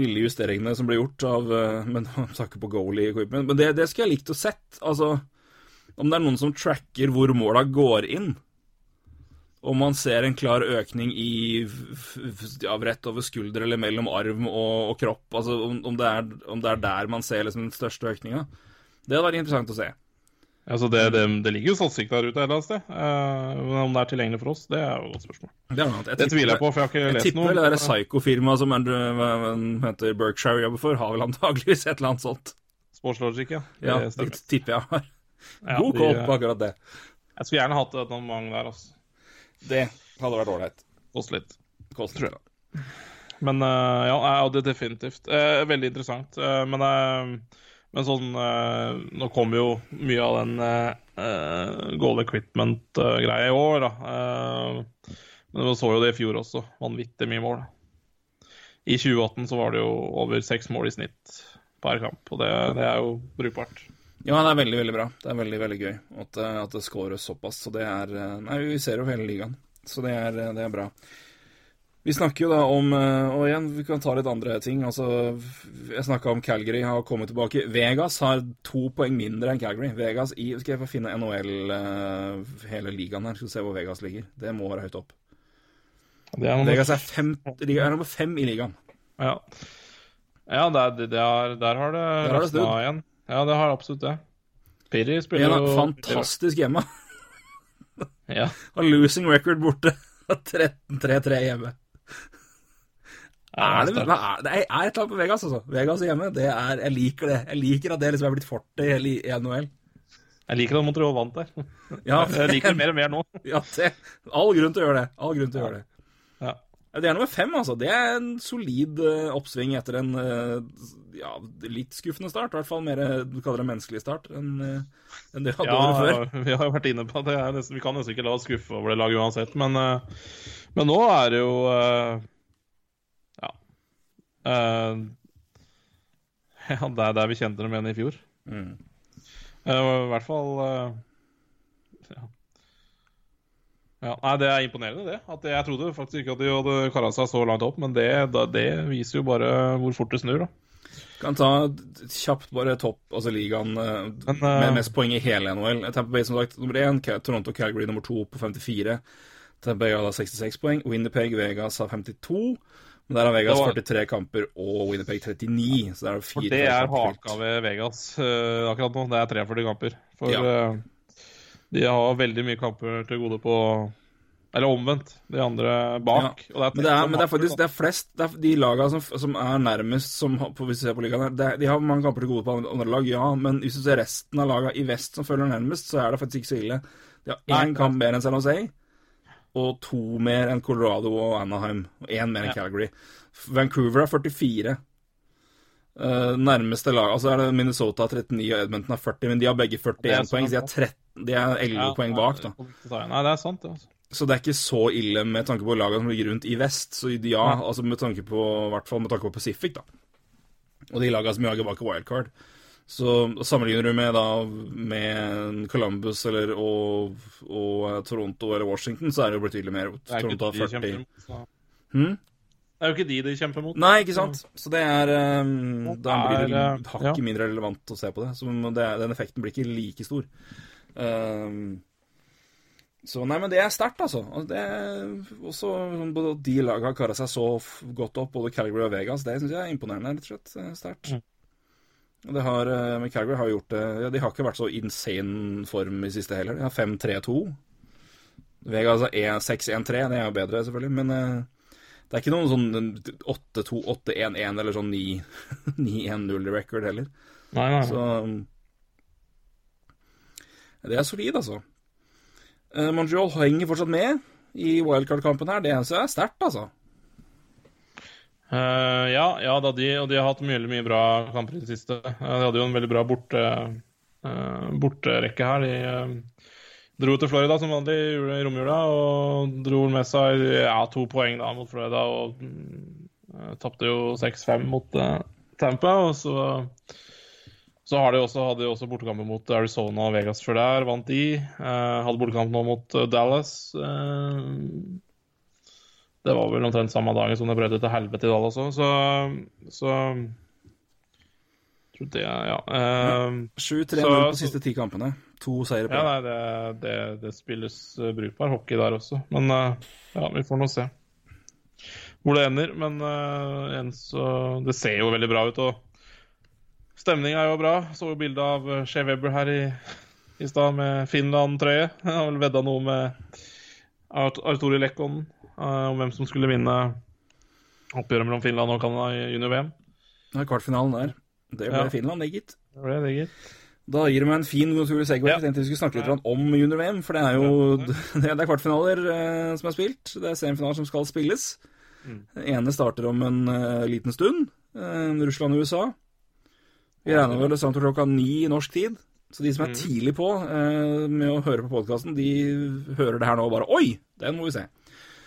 lille justeringene som ble gjort av Men Men snakker på goalie equipment. Men det, det skulle jeg likt å sett. Altså, om det er noen som tracker hvor måla går inn. Om man ser en klar økning i ja, rett over skulder eller mellom arm og, og kropp. Altså om, om, det er, om det er der man ser liksom den største økninga. Det hadde vært interessant å se. Altså, det, det, det ligger jo statistikk der ute et eller annet sted. Uh, om det er tilgjengelig for oss, det er jo et godt spørsmål. Det, er annet. Det tviler jeg på, for jeg har ikke Jeg lest noe. Jeg tipper det der Psycho-firmaet som Andrew, heter Berkshire jobber for, har vel antageligvis et eller annet sånt. Sportslogic, ja. Ja, det tipper jeg har. Ja, God på akkurat det. Jeg skulle gjerne hatt et abonnement der, altså. Det hadde vært ålreit. Kost litt. Koster det. Men uh, ja, ja, det er definitivt. Uh, veldig interessant. Uh, men, men sånn Nå kommer jo mye av den uh, goal equipment-greia i år, da. Men vi så jo det i fjor også. Vanvittig mye mål. I 2018 så var det jo over seks mål i snitt per kamp, og det, det er jo brukbart. Ja, det er veldig, veldig bra. Det er veldig, veldig gøy at, eh, at det scores såpass. Så det er eh, Nei, vi ser jo hele ligaen. Så det er, eh, det er bra. Vi snakker jo da om Og igjen, vi kan ta litt andre ting. Altså, jeg snakka om Calgary har kommet tilbake. Vegas har to poeng mindre enn Calgary. Vegas i Skal jeg få finne NHL, hele ligaen her, skal vi se hvor Vegas ligger. Det må være høyt opp. Er Vegas er, fem, er nummer fem i ligaen. ja, ja der, det, det er, der har det røsna igjen. Ja, det har absolutt det. Pirri spiller jo fantastisk hjemme. [LAUGHS] Ja. Har losing record borte. [LAUGHS] 13-3-3 hjemme. Er det, er, det er et eller annet på Vegas, altså. Vegas hjemme, det er Jeg liker det. Jeg liker at det liksom er blitt fortet i NHL. Jeg liker at Montreal vant der. Ja, [LAUGHS] Jeg liker det mer og mer nå. ja det, all grunn til å gjøre det. All grunn til å gjøre det. Ja. Ja, Det er nummer fem, altså. Det er en solid eh, oppsving etter en eh, ja, litt skuffende start. I hvert fall mer eh, du kaller det menneskelig start enn enn det hadde året før. Ja, [LAUGHS] vi har jo vært inne på det. Nesten, vi kan nesten ikke la oss skuffe over det laget uansett. Men, men nå er det jo Ja. [LAUGHS] Ja, det er der vi kjente dem igjen i fjor. Mm. I hvert fall eh, ja. Ja. Nei, det er imponerende, det. At jeg trodde faktisk ikke at de hadde kara seg så langt opp, men det, det viser jo bare hvor fort det snur, da. Kan ta kjapt bare topp, altså ligaen eh, Men, uh, med mest poeng i hele NHL. Tampa Bay som sagt nummer én, Toronto Calgary nummer to på 54. Tampa Bay har da 66 poeng. Winnipeg Vegas har 52. Men der har Vegas var- 43 kamper og Winnipeg 39. Så det er fire For det er haka ved Vegas uh, akkurat nå. Det er 43 kamper. For Ja. eh, de har veldig mye kamper til gode på Eller omvendt, de andre bak. Ja. Og Men det er, men det er faktisk det er flest det er De lagene som, som er nærmest som, Hvis du ser på ligaen her De har mange kamper til gode på andre- andre lag, ja. Men hvis du ser resten av lagene i vest som følger nærmest, så er det faktisk ikke så ille. De har én kamp mer enn San Jose, og to mer enn Colorado og Anaheim. Og én mer enn Ja. Calgary. Vancouver har 44. Eh, nærmeste lag Altså er det Minnesota har 39 og Edmonton har 40, men de har begge 41 Det er poeng, så de er, 13, de er 11 Ja, poeng bak, da. Nei, det er sant, det. altså. Så det er ikke så ille med tanke på lagene som ligger rundt i vest. Så ja, Nei. altså med tanke på, i hvert fall med tanke på Pacific, da. Og de lagene som jager bak wildcard. Så sammenligner du med da med Columbus eller og, og Toronto eller Washington, så er det jo betydelig mer. Er Toronto har 40. kjemper 40. Det er jo ikke de de kjemper mot. Nei, ikke sant? Så det er um, Da blir det er, eh, hakket ja. mindre relevant å se på det. Så det, den effekten blir ikke like stor. Um, så nei, men det er sterkt, altså. Det er også sånn, både De lagene har kara seg så godt opp, både Calgary og Vegas. Det syns jeg er imponerende, rett og slett. Det er Sterkt. Mm. Og det har, eh, men Calgary har gjort det ja, De har ikke vært så insane form i siste heller. De har 5-3-2. Vegas har 6-1-3. Det er jo bedre, selvfølgelig, men eh, det er ikke noen sånn 8-2, 8-1-1 eller sånn 9-1-0 [LAUGHS] record heller. Nei, nei. Så um, Det er solid, altså. Eh, Montreal henger fortsatt med i wildcard-kampen her. Det er sterkt, altså. Uh, ja, ja da, de, og de har hatt mye, mye bra kamper i det siste. Eh, de hadde jo en veldig bra borte, uh, borterekke her. De eh, dro til Florida som vanlig i romjula og dro med seg ja, to poeng da mot Florida. Og uh, tapte jo 6-5 mot uh, Tampa. Og så, så har de også, hadde de også bortekamper mot Arizona og Vegas før der. Vant de. Uh, hadde bortekamp nå mot Dallas. Uh, det var vel omtrent samme dagen som det brøt ut til helvete i Dallas òg, så, så tror det, ja. Eh, 7-3-0 på de siste ti kampene. To seire på ja, det. nei, det, det, det spilles eh, brukbar hockey der også. Men eh, ja, vi får nå se hvor det ender. Men uh, en så, det ser jo veldig bra ut. og Stemninga er jo bra. Så jo bilde av Shea Weber her i, i stad med Finland-trøye. [LAUGHS] Har vel vedda noe med Art Arturi Lekkonen uh, om hvem som skulle vinne oppgjøret mellom Finland og Canada i junior-VM. Det er kvartfinalen der. Det ble Ja. Finland, det, gitt. Det ble det, gitt. Da gir du meg en fin naturlig segway. Ja. Jeg tenkte vi skulle snakke litt om junior-VM, for det er jo [LAUGHS] det er kvartfinaler eh, som er spilt. Det er semifinaler som skal spilles. Mm. Den ene starter om en eh, liten stund. Eh, Russland og USA. Vi regner vel det samt klokka ni i norsk tid. Så de som er Mm. tidlig på med å høre på podkasten, de hører det her nå og bare Oi! Den må vi se.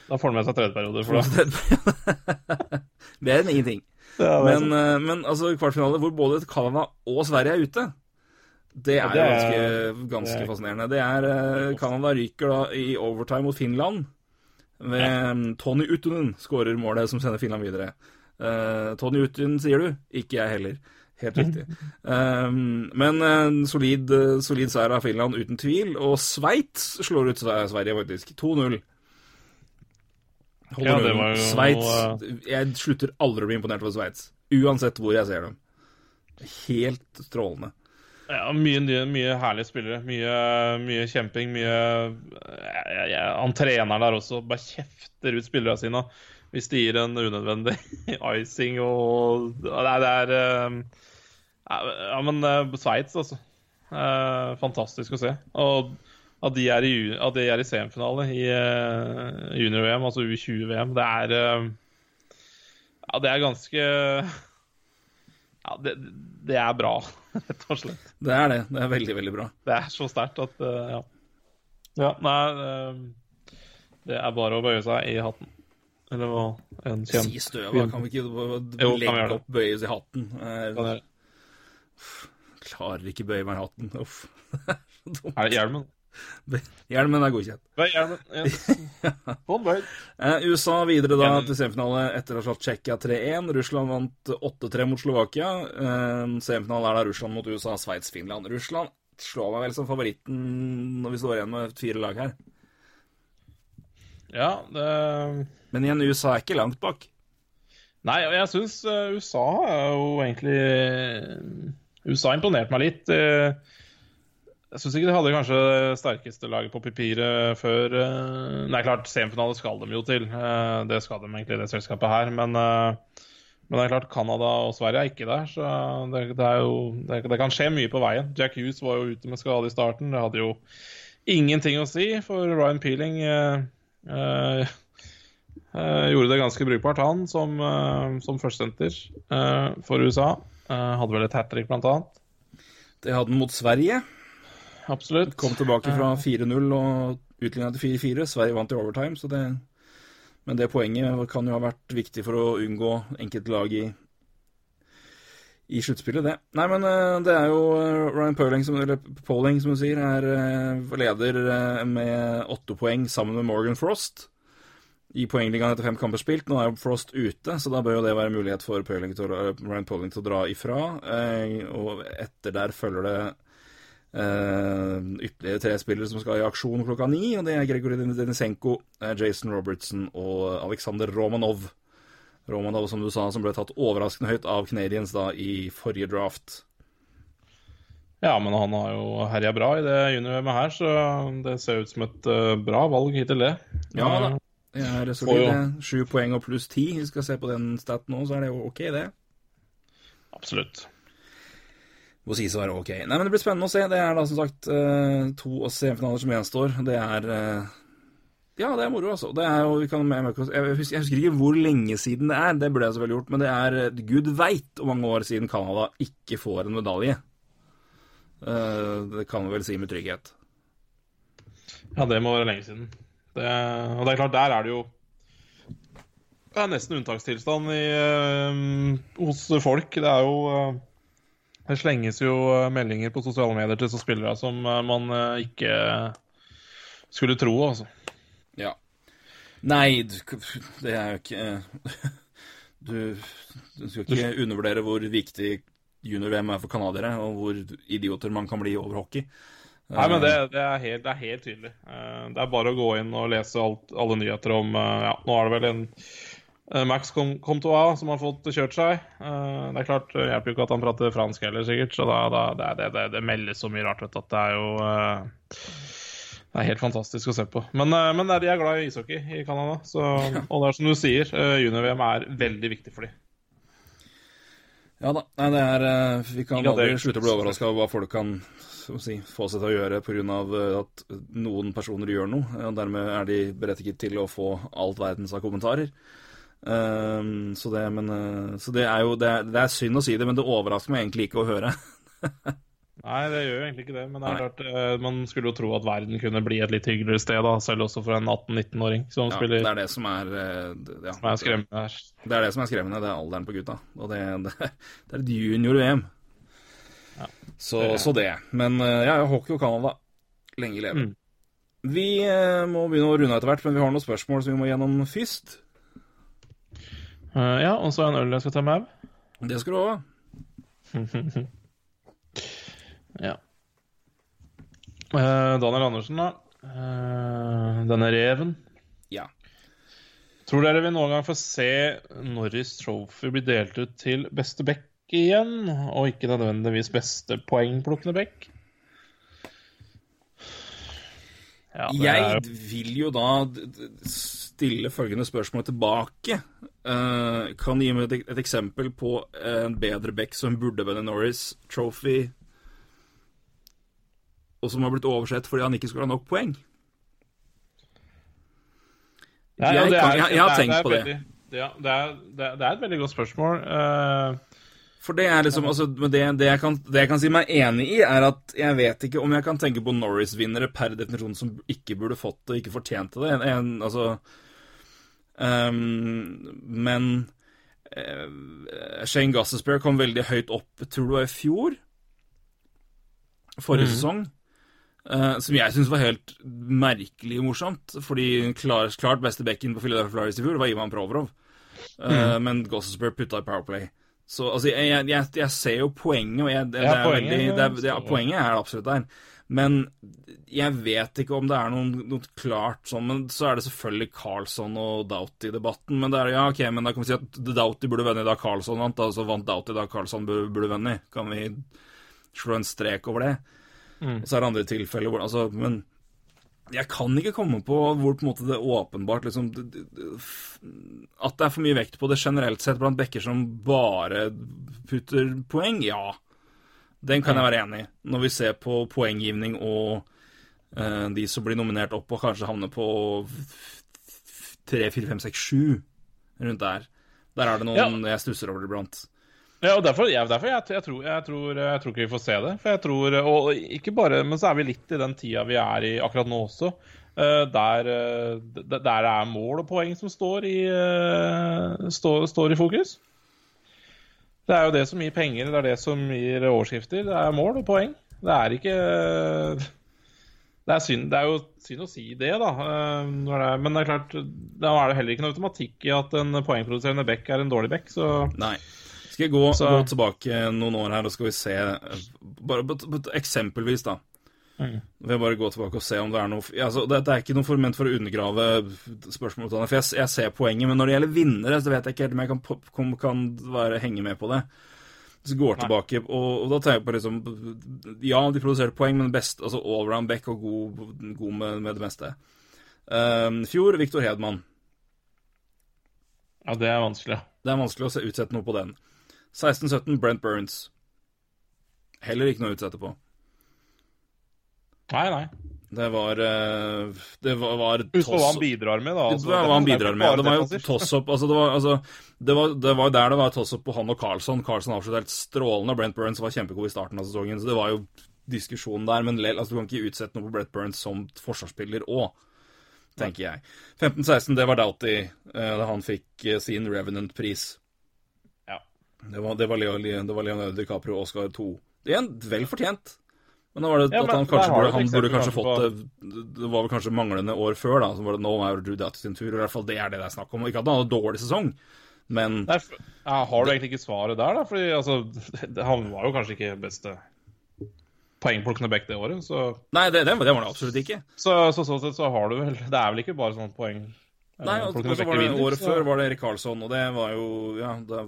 Da får han med seg tredjeperioder For da. Bedre enn ingenting. Ja, det Men, men altså kvartfinale hvor både Canada og Sverige er ute, det er Ja, det er- ganske, ganske det er- fascinerende. Det er eh, Canada ryker da i overtime mot Finland. Ved Tony Utunen skårer målet som sender Finland videre. Uh, Tony Utunen sier du? Ikke jeg heller. Helt riktig. Um, men en solid, eh, solid seier av Finland, uten tvil. Og Sveits slår ut Sverige, faktisk. 2-0. Holder Ja, det var jo Sveits Jeg slutter aldri å bli imponert over Sveits. Uansett hvor jeg ser dem. Helt strålende. Ja, mye, mye herlige spillere. Mye, mye kjemping. Mye Han treneren der også bare kjefter ut spillerne sine hvis de gir en unødvendig [LAUGHS] icing og Nei, det er eh, Ja, men eh, Sveits, altså. Eh, fantastisk å se. Og at de er i, at de er i semifinale i eh, junior-VM, altså U20-VM, det er eh, Ja, det er ganske [LAUGHS] Ja, det, det er bra, [LAUGHS] rett og slett. Det er det. Det er veldig, veldig bra. Det er så sterkt at eh, ja. ja. Nei, eh, det er bare å bøye seg i hatten. Eller hva en Si kjem... støva, kan vi ikke Jo, legge opp bøyes i hatten? Jeg Kan jeg- klarer ikke bøye meg i hatten. Uff. [LAUGHS] Så dumt. Er det hjelmen? [LAUGHS] Hjelmen er godkjent. Hjelmen. Ja. [LAUGHS] Eh, USA videre da til semifinale etter å ha slått Tsjekkia 3-1. Russland vant 8-3 mot Slovakia. Eh, semifinale er da Russland mot USA, Sveits, Finland. Russland slår meg vel som favoritten når vi står igjen med fire lag her. Ja, det Men igjen, USA er ikke langt bak. Nei, og jeg syns USA er jo egentlig USA imponerte meg litt. Eh, Jeg syns ikke de hadde kanskje det sterkeste laget på papiret før eh, Nei, klart, semifinale skal de jo til. Eh, Det skal de egentlig, det selskapet her. Men, eh, men det er klart, Canada og Sverige er ikke der, så det, det jo det, det kan skje mye på veien. Jack Hughes var jo ute med skade i starten. Det hadde jo ingenting å si, for Ryan Peeling eh, eh, gjorde det ganske brukbart, han, som, eh, som førstesenter for USA. Hadde vel et hat trick, blant annet. Det hadde han mot Sverige. Absolutt. Kom tilbake fra 4-0 og utligna til 4-4. Sverige vant i overtime, så det Men det poenget kan jo ha vært viktig for å unngå enkelte lag i i sluttspillet, det. Nei, men eh, det er jo eh, Ryan Pauling, som, eller Poling, som du sier, er eh, leder med åtte poeng sammen med Morgan Frost i poengligaen etter fem kamper spilt. Nå er jo Frost ute, så da bør jo det være mulighet for Pauling til, Ryan Poling til å dra ifra. Eh, og etter der følger det ytterligere tre spillere som skal i aksjon klokka ni, og det er Gregory Denisenko, eh, Jason Robertson og Aleksandr Romanov. Romanov, som du sa, som ble tatt overraskende høyt av Canadians da i forrige draft. Ja, men han har jo herja bra i det junior-VM-et her, så det ser ut som et eh, bra valg hittil, det. Ja da. Eh, Det er solid, Sju poeng og pluss ti. Vi skal se på den staten nå, så er det jo ok, det. absolutt. Må sies å være ok. Nei, men det blir spennende å se. Det er da som sagt eh, to semifinaler som gjenstår. Det er eh, Ja, det er moro, altså. Det er jo, kan, jeg, husker, jeg husker ikke hvor lenge siden det er, det burde jeg selvfølgelig gjort, men det er eh, gud veit hvor mange år siden Canada ikke får en medalje. Det kan vi vel si med trygghet. Ja, det må være lenge siden. Det, og det er klart, der er det jo Det er nesten unntakstilstand i, hos folk. Det er jo Det slenges jo eh, meldinger på sosiale medier til så spillere som eh, man eh, ikke skulle tro, altså. Ja. Nei, det er jo ikke [LAUGHS] Du, du skal ikke undervurdere hvor viktig junior-VM er for canadiere, og hvor idioter man kan bli over hockey. Nei, men det, det, er helt, det er helt tydelig. Det er bare å gå inn og lese alt, alle nyheter om Ja, nå er det vel en Max Comtois som har fått kjørt seg. Eh, Det er klart, det hjelper jo ikke at han prater fransk heller, sikkert. Så da, da, det, det, det, det meldes så mye rart, vet du, at det er jo eh, Det er helt fantastisk å se på. Men, eh, men de er glad i ishockey i Canada. Så, [LAUGHS] og det er som du sier, eh, junior-VM er veldig viktig for dem. Ja da. Nei, det er eh, Vi kan aldri slutte å bli overraska over hva folk kan si, få seg til å gjøre pga. at noen personer gjør noe. Og dermed er de berettiget til å få alt verdens av kommentarer. Ehm, så, det, men, eh, så det er jo det er, det er synd å si det, men det overrasker meg egentlig ikke å høre. [LAUGHS] Nei, det gjør jo egentlig ikke det. Men det klart, eh, man skulle jo tro at verden kunne bli et litt hyggeligere sted, da, selv også for en 18-19-åring som Ja, spiller det er det som er eh, ja, som er skremmende her. Det er det som er skremmende. Det er alderen på gutta. Og det, det, det er et junior-VM. Ja. Så, så det. Men ja, hockey og Canada. Lenge leve. Mm. Vi må begynne å runde etter hvert, men vi har noen spørsmål som vi må gjennom først. Eh, ja, og så en øl jeg skal ta med òg. Det skal du ha. [LAUGHS] Ja. Uh, Daniel Andersen, da. Uh, denne reven. Ja. Tror dere vi noen gang får se Norris Trophy bli delt ut til beste back igjen, og ikke nødvendigvis beste poengplukkende back? Ja, Jeg er- vil jo da stille følgende spørsmål tilbake. Uh, kan du gi meg et, et eksempel på en bedre back som burde vinne Norris Trophy, og som har blitt oversett fordi han ikke skulle ha nok poeng? Ja, jeg, kan, jeg, jeg har det er- tenkt det er på det. veldig- Ja, det er, det, er, et veldig godt spørsmål. Uh, For det er liksom, altså, det, det, jeg kan, det jeg kan si meg enig i, er at jeg vet ikke om jeg kan tenke på Norris-vinnere per definisjon som ikke burde fått det, ikke fortjente det. En, en, altså, ehm, men uh, Shane Gossespear kom veldig høyt opp, tror du det var i fjor? Forrige sesong. Uh, som jeg syns var helt merkelig morsomt. Fordi klar, klart beste bekken på Philadelphia Flyers i fjor var Ivan Provorov. mm. Men Gossespear putta i Powerplay. Så altså, jeg, jeg, jeg, jeg ser jo poenget, og jeg, det, det er poenget, veldig, det er, det er, poenget er absolutt der. Men jeg vet ikke om det er noen, noe klart sånn Men så er det selvfølgelig Carlson og Doughty-debatten. Men det er ja, ok, men da kan vi si at Doughty burde vunnet da Carlson vant, da, så vant Doughty da Carlson burde, burde vunnet. Kan vi slå en strek over det? Mm. Og så er det andre tilfeller hvor Altså, men jeg kan ikke komme på hvor på en måte det åpenbart liksom At det er for mye vekt på det generelt sett blant bekker som bare putter poeng, ja. Den kan jeg være enig i. Når vi ser på poenggivning og uh, de som blir nominert opp og kanskje havner på 3, 4, 5, 6, 7 rundt der. Der er det noen jeg stusser over iblant. Ja, og derfor, ja, derfor jeg, jeg, tror, jeg, tror, jeg tror ikke vi får se det. For jeg tror, Og ikke bare, men så er vi litt i den tida vi er i akkurat nå også. Uh, der, uh, der er mål og poeng som står i, eh, står, står i fokus. Det er jo det som gir penger, det er det som gir årsskifter. Det er mål og poeng. Det er ikke Det er, synd, det er jo synd å si det, da. eh, men det er klart, da er det heller ikke noe automatikk i at en poengproduserende back er en dårlig back. Så Nei. Skal jeg gå, Så- gå tilbake noen år her, og skal vi se bare, Eksempelvis, da. Mm. Jeg bare gå tilbake og se om det er noe altså, Dette er ikke noe forment for å undergrave spørsmålet, for jeg, jeg ser poenget. Men når det gjelder vinnere, så vet jeg ikke helt om jeg kan, kan, kan være, henge med på det. Så går jeg tilbake, og, og da tenker jeg på liksom Ja, de produserte poeng, men best, altså allround back og god, god med, med det meste. Um, fjor Viktor Hedman. ja, det er vanskelig. Det er vanskelig å se, utsette noe på den. 16-17 Brent Burns. Heller ikke noe å utsette på. Nei, nei. Det var eh, Det var, var Husk på hva han bidrar med, da. Det altså. var hva han bidrar med. Det var jo toss-up altså, det, var, altså, det, var, det var der det var toss-up på han og Carlson. Carlson avsluttet helt strålende, Brent Burns var kjempegod i starten av sesongen. Så det var jo diskusjon der, men altså, du kan ikke utsette noe på Brent Burns som forsvarsspiller òg, tenker jeg. 15-16, det var Doughty eh, da han fikk eh, sin Revenant-pris. Ja. Det var, det var, Leo, det var DiCaprio Oscar 2. Det er en vel fortjent. Men da var det Ja, at han kanskje burde, han burde kanskje fått det Det var vel kanskje manglende år før, da. Så var det nå er Drew Doughty sin tur. I hvert fall det er det det er snakk om. Ikke at han hadde en dårlig sesong, men Nei, for- ja, har du egentlig ikke svaret der, da? Fordi altså, [LAUGHS] han var jo kanskje ikke beste poengplukkende back det året. Så Nei, det, det, det var det absolutt ikke. så, så sånn sett så har du vel Det er vel ikke bare sånn poeng eh, Nei, og, og så var det Året før var det Erik Karlsson, og det var jo Ja, det,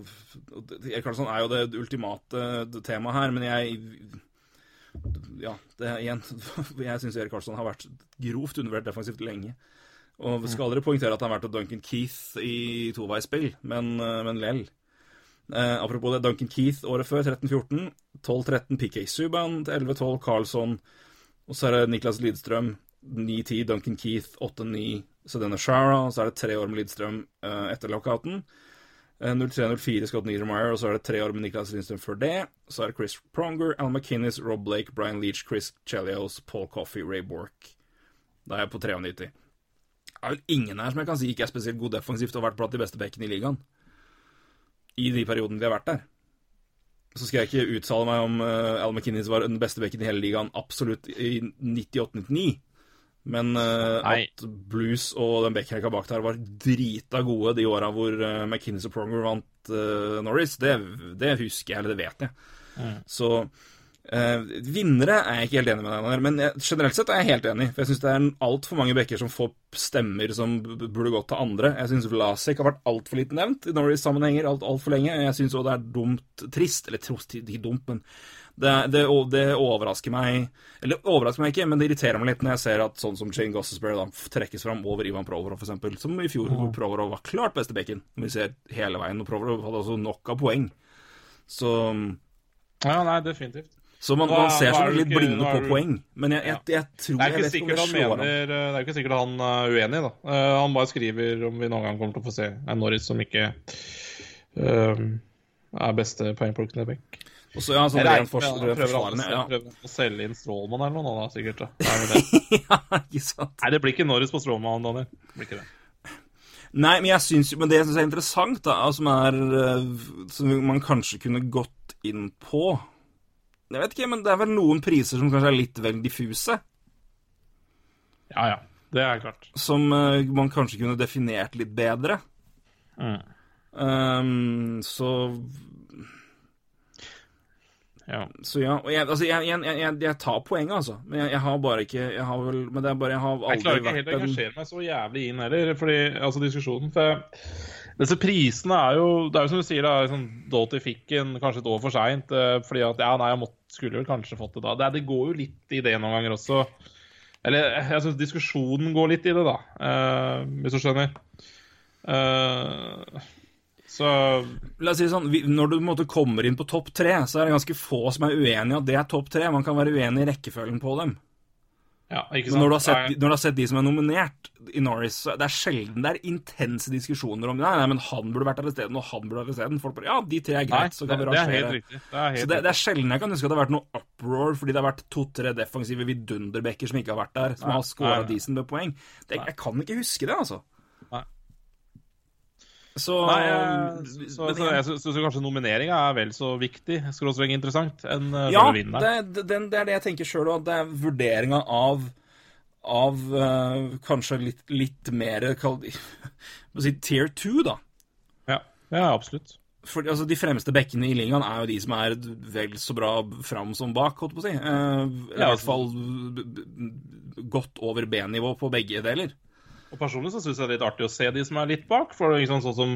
Erik Karlsson er jo det ultimate temaet her, men jeg Ja, det igjen [LAUGHS] Jeg syns Erik Karlsson har vært grovt undervurdert defensivt lenge. Og skal aldri poengtere at han har vært Duncan Keith i toveisspill, men, eh, men lell. Eh, apropos det, Duncan Keith året før, 13-14. 12-13 PK Subban, 11-12 Carlsson. Og så er det Niklas Lidstrøm, 9-10 Duncan Keith, 8-9 Sedena Shara. Og så er det tre år med Lidstrøm eh, etter lockouten. Eh, 03-04 Scott Niedermeyer, og så er det tre år med Niklas Lindstrøm før det. Så er det Chris Pronger, Al McKinnis, Rob Blake, Brian Leach, Chris Chelios, Paul Coffey, Ray Bork. Da er jeg på 93. Det er vel ingen her som jeg kan si ikke er spesielt god defensivt og har vært blant de beste bekkene i ligaen. I de periodene vi har vært der. Så skal jeg ikke uttale meg om uh, Al McKinnis var den beste bekken i hele ligaen absolutt i 98-99. Men uh, at Blues og den backrekka bak der var drita gode de åra hvor uh, McKinney og Pronger vant uh, Norris, det, det husker jeg, eller det vet jeg. Så eh, vinnere er jeg ikke helt enig med deg der, men jeg, generelt sett er jeg helt enig. For jeg syns det er altfor mange bekker som får stemmer som burde gått til andre. Jeg syns Vlasek har vært altfor lite nevnt i Norris-sammenhenger alt altfor lenge. Jeg syns òg det er dumt trist, eller trost, ikke dumt, men det, det, det overrasker meg Eller overrasker meg ikke, men det irriterer meg litt når jeg ser at sånn som Jane Gossesbury da trekkes fram over Ivan Provorov, eksempel, som i fjor, hvor Provorov var klart beste bekken. Vi ser hele veien, og Provorov hadde også nok av poeng. Så Ja, nei, definitivt. så man, man ser seg litt blinde på poeng. Men jeg, jeg, jeg, tror Det er jeg ikke sikkert han slår mener. Det er jo ikke sikkert han er uenig, da. Uh, han bare skriver om vi noen gang kommer til å få se en Norris som ikke uh, er beste poengplukkende back. Og så, ja, sånn rent fors, prøver, forsvarende. Ja. prøver å selge inn Strålmann eller noe nå, da, sikkert. Da. Det det. [LAUGHS] ja, ikke sant. Nei, det blir ikke Norris på Strålmann, Daniel. Det blir ikke det. Nei, men jeg synes, men det jeg syns er interessant, da, som, er, eh, som man kanskje kunne gått inn på Jeg vet ikke, men det er vel noen priser som kanskje er litt vel diffuse. Ja, ja. Det er klart. Som eh, man kanskje kunne definert litt bedre. Mm. Um, så Ja. Så ja. Og jeg, altså, jeg, jeg, jeg, jeg tar poenget, altså. Men jeg, jeg har bare ikke Jeg har vel Men det er bare Jeg har Jeg klarer ikke helt å engasjere meg så jævlig inn heller, fordi, altså diskusjonen. For disse prisene er jo Det er jo som du sier, da, liksom, Doughty fikk en kanskje et år for seint. Fordi at ja, nei, jeg måtte, skulle vel kanskje fått det da. Det, er- det går jo litt i det noen ganger også. Eller jeg syns diskusjonen går litt i det, da. Uh, hvis du skjønner. Eh, så La oss si sånn, Når du på en måte kommer inn på topp tre, så er det ganske få som er uenige i at det er topp tre. Man kan være uenig i rekkefølgen på dem. ja, ikke Men sant. når du, har sett, når du har sett de som er nominert i Norris, så det er sjelden det er intense diskusjoner om nei, nei, men han burde vært der isteden, og han burde vært der isteden. Folk bare Ja, de tre er nei, greit, så det, kan vi det er helt rangere. Det er helt Så det, det er sjelden jeg kan huske at det har vært noe uproar fordi det har vært to-tre defensive vidunderbekker som ikke har vært der, som Nei, har scora nei, nei. decent med poeng. Det, jeg kan ikke huske det, altså. Så Nei, så, men så jeg syns kanskje nomineringa er vel så viktig, skråstrek interessant, enn uh, Ja, vinneren. det, det, det er det jeg tenker sjøl òg. Det er vurderinga av av uh, kanskje litt, litt mer kall [LAUGHS] si, tier two, da. Ja, ja absolutt. For altså, De fremste bekkene i ligaen er jo de som er vel så bra fram som bak, holdt på å si. Uh, I hvert fall b- b- godt over B-nivå på begge deler. Og Personlig så syns jeg det er litt artig å se de som er litt bak. For ikke sant, sånn som,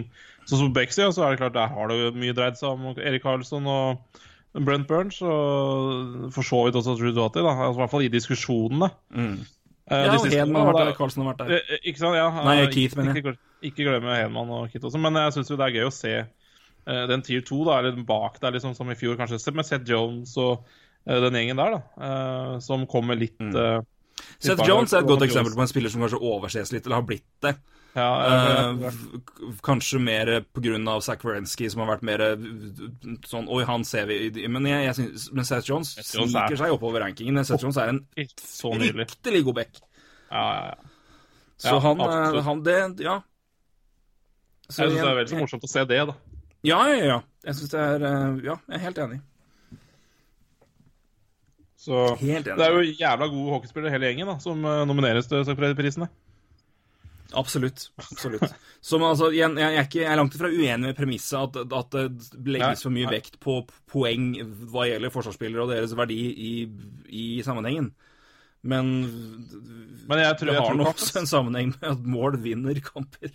sånn som Bexy, så er det klart der har det mye dreid seg om Erik Karlsson og Brent Burns, og for så vidt også Drew Duati, da. Altså, I hvert fall i diskusjonene. Eh, Ja, og Hedman har vært der, Karlsson har vært der. Eh, Ikke sant, ja. Nei, eh, Keith, mener jeg. Ikke, ikke glemme Hedman og Keith også. Men jeg syns jo det er gøy å se uh, den tier 2, da, eller den bak der, liksom, som i fjor, kanskje, med Seth Jones og uh, den gjengen der, da. eh, som kommer litt Mm. Eh, Seth Jones er et godt eksempel på en spiller som kanskje overses litt, eller har blitt det. Ja, ja, ja, k- kanskje mer pga. Zach Wierenski, som har vært mer eh, sånn Oi, han ser vi Men, jeg, jeg synes, men Seth Jones er- sniker seg oppover rankingen. Seth Jones er en riktig fryktelig god back. Ja, ja, ja. Så Ja, han, eh, han Det Ja. Så Jeg syns det er veldig morsomt å se det, da. Ja, ja, ja. Jeg syns det er eh, Ja, jeg er helt enig. Så det er jo jævla gode hockeyspillere hele gjengen da, som eh, nomineres til prisene. Absolutt. absolutt. Som altså, jeg, jeg, er ikke, jeg er langt ifra uenig med premisset at, at det legges for mye Nei. vekt på poeng hva gjelder forsvarsspillere og deres verdi i, i sammenhengen. Men, Men jeg tror, det har nok også en sammenheng med at mål vinner kamper.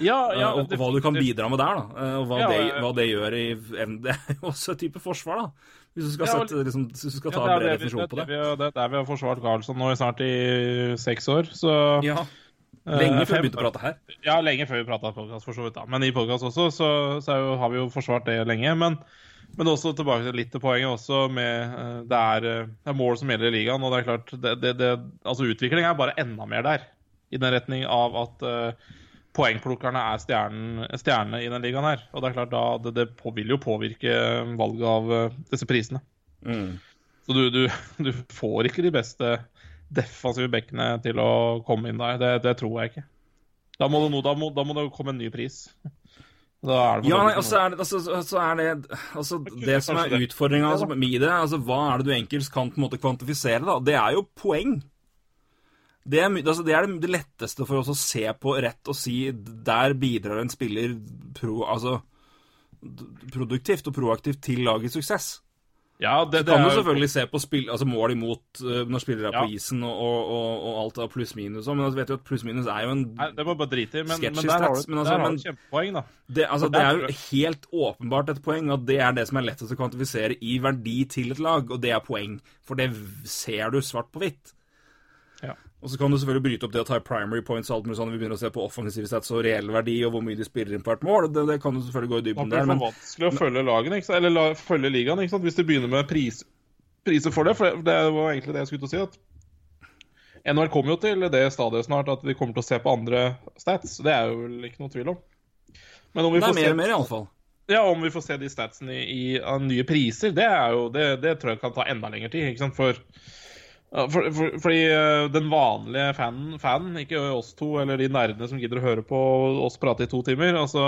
Ja, ja, Eh, og, og hva du kan bidra med der, da. Eh, Og hva, Ja, det, ja, ja. hva det gjør i. [LAUGHS] Det er jo også et type forsvar, da. Hvis du skal, sette, liksom, hvis du skal ta Ja, en det bred definisjon på det. det. er det er der vi har forsvart Karlsson nå i snart i seks år, så Ja, eh, Lenge før vi begynte å prate her. Ja, lenge før vi prata podkast, for så vidt. da. Men i podkast også, så, så er jo, har vi jo forsvart det lenge. Men, men også tilbake til litt til poenget også med eh, det, er, eh, det er mål som gjelder i ligaen. Og det er klart, det, det, det, altså utvikling er bare enda mer der. I den retning av at eh, poengplukkerne er stjernen, stjernene i den ligaen her. Og det er klart, da, det, det på, vil jo påvirke valget av eh, disse prisene. Mm. Så du, du, du får ikke de beste defensive bekkene til å komme inn der. Det, det tror jeg ikke. Da må, det, da, må, da må det komme en ny pris. Ja, nei, for altså er det, altså, så er det altså, Det som er utfordringa altså, med det, altså, hva er det du enkelt kan på en måte kvantifisere, da? Det er jo poeng. Det er, altså det, er det, letteste for oss å se på rett og si der bidrar en spiller pro, altså, produktivt og proaktivt til lagets suksess. Ja, det, Du det kan jo jo selvfølgelig se på spill, altså mål imot eh, når spillere er Ja. på isen og, og, og, alt av pluss-minus og, men altså vet du at pluss-minus er jo en Nei, det må bare drite i, men, men der har du, men altså, der har men- du kjempepoeng, da. det, altså, det er jo helt åpenbart et poeng at det er det som er lettest å kvantifisere i verdi til et lag, og det er poeng. For det ser du svart på hvitt. Ja. Og så kan du selvfølgelig bryte opp det å ta primary points og alt mulig sånn. Vi begynner å se på offensive stats og reell verdi og hvor mye de spiller inn på hvert mål. Det, det kan du selvfølgelig gå i dybden Det er for men vanskelig å følge lagene, ikke sant? eller la, følge ligaen, ikke sant? hvis du begynner med pris, priser for det. For det, var egentlig det jeg skulle til å si. at NHL kommer jo til det stadiet snart at vi kommer til å se på andre stats. Det er jo vel ikke noe tvil om. Men om vi det får er mer se og mer, iallfall. Ja, om vi får se de statsene i, i av nye priser, det er jo det, det tror jeg kan ta enda lengre tid. ikke sant? For, for, for, fordi eh, den vanlige fanen, fanen, ikke oss to eller de nerdene som gidder å høre på oss prate i to timer, altså,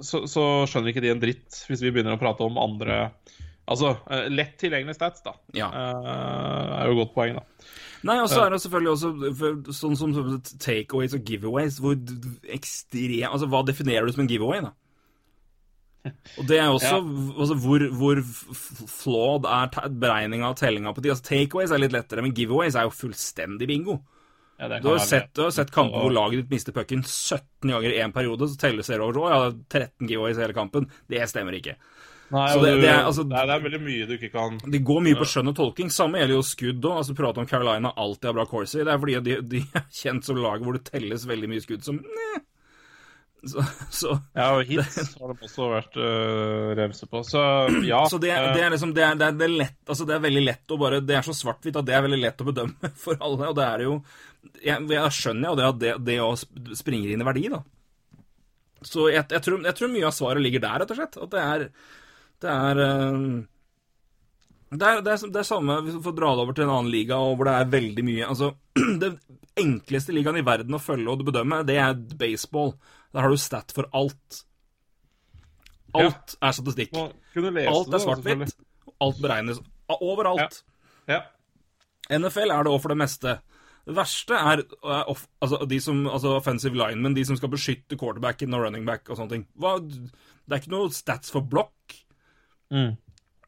så, så skjønner ikke de en dritt hvis vi begynner å prate om andre Altså eh, lett tilgjengelige stats, da. Ja. Uh, er jo et godt poeng, da. Nei, og så er det selvfølgelig også sånn som takeaways og giveaways, hvor ekstrem Altså, hva definerer du som en giveaway, da? [LAUGHS] Og det er også altså, hvor, hvor flawed er beregninga og tellinga på de. Altså, takeaways er litt lettere, men giveaways er jo fullstendig bingo. Ja, Du har sett, du har sett kamper hvor laget ditt mister pucken 17 ganger i én periode, så teller serieover å ja, 13 giveaways i hele kampen. Det stemmer ikke. Nei, Så det- du- det er, altså- det, er, det er veldig mye du ikke kan Det går mye på skjønn og tolking. Samme gjelder jo skudd òg. Altså, prate om Carolina alltid har bra Corsi. Det er fordi de, de er kjent som laget hvor det telles veldig mye skudd som Neh. Så, så, Ja, og hits har de også vært uh, rause på. Så ja. så det, det er liksom det er, det, er, det er lett Altså, det er veldig lett å bare Det er så svart-hvitt at det er veldig lett å bedømme for alle, og det er jo Jeg, jeg skjønner jo det at det, det springer inn i verdi, da. Så jeg, jeg, tror, jeg tror mye av svaret ligger der, rett og slett. At det er Det er eh, det er, det, er, det er samme hvis du får dra det over til en annen liga, hvor det er veldig mye Altså, det enkleste ligaen i verden å følge og bedømme, det er baseball. Der har du stat for alt. Alt er statistikk. Alt er svart-hvitt. Alt beregnes overalt. Ja. NFL er det òg for det meste. Det verste er, er off, altså, de som, altså offensive linemen, de som skal beskytte quarterbacken og running back og sånne ting. Hva, det er ikke noe stats for blokk. Mm.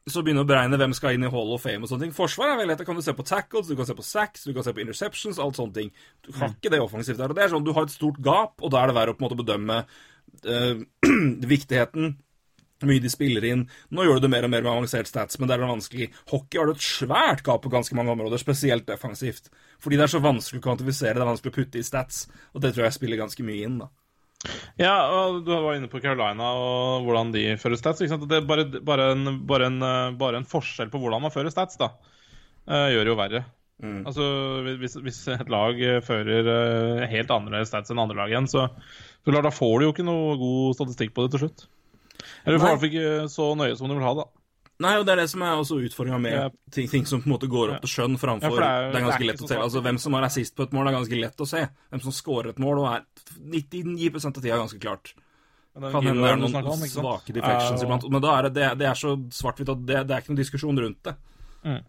Så begynne å beregne hvem skal inn i Hall of Fame og sånne ting. Forsvar er veldig lett. Da kan du se på tackles, du kan se på sacks, du kan se på interceptions, alt sånne ting. Du har ikke det offensivt der. Og det er sånn, Du har et stort gap, og da er det verre å på en måte bedømme uh, [CLEARS THROAT] viktigheten. Hvor mye de spiller inn. Nå gjør du det mer og mer med avansert stats, men det er vanskelig. Hockey har du et svært gap på ganske mange områder, spesielt defensivt. Fordi det er så vanskelig å kvantifisere, det er vanskelig å putte i stats. Og det tror jeg spiller ganske mye inn, da. Ja, og du var inne på Carolina og hvordan de fører stats. Det er bare, bare, en, bare, en, bare en forskjell på hvordan man fører stats, da, eh, gjør det jo verre. Mm. Altså, hvis, hvis et lag fører eh, helt andre stats enn andre lag igjen, så, så klart, da får du jo ikke noe god statistikk på det til slutt. Eller du får i hvert fall ikke så nøye som du vil ha, da. Nei, og det er det som er også utfordringa med Ja. ting, ting som på en måte går opp til skjønn framfor Ja, det, det, det er ganske det er lett å se. Altså, hvem som har rasist på et mål, er ganske lett å se. Hvem som scorer et mål, og er 99% av tida ganske klart. Kan hende det er noen om, svake defections Ja, og- iblant, men da er det, det, er så svart-hvitt at det, det er ikke noen diskusjon rundt det. Mm.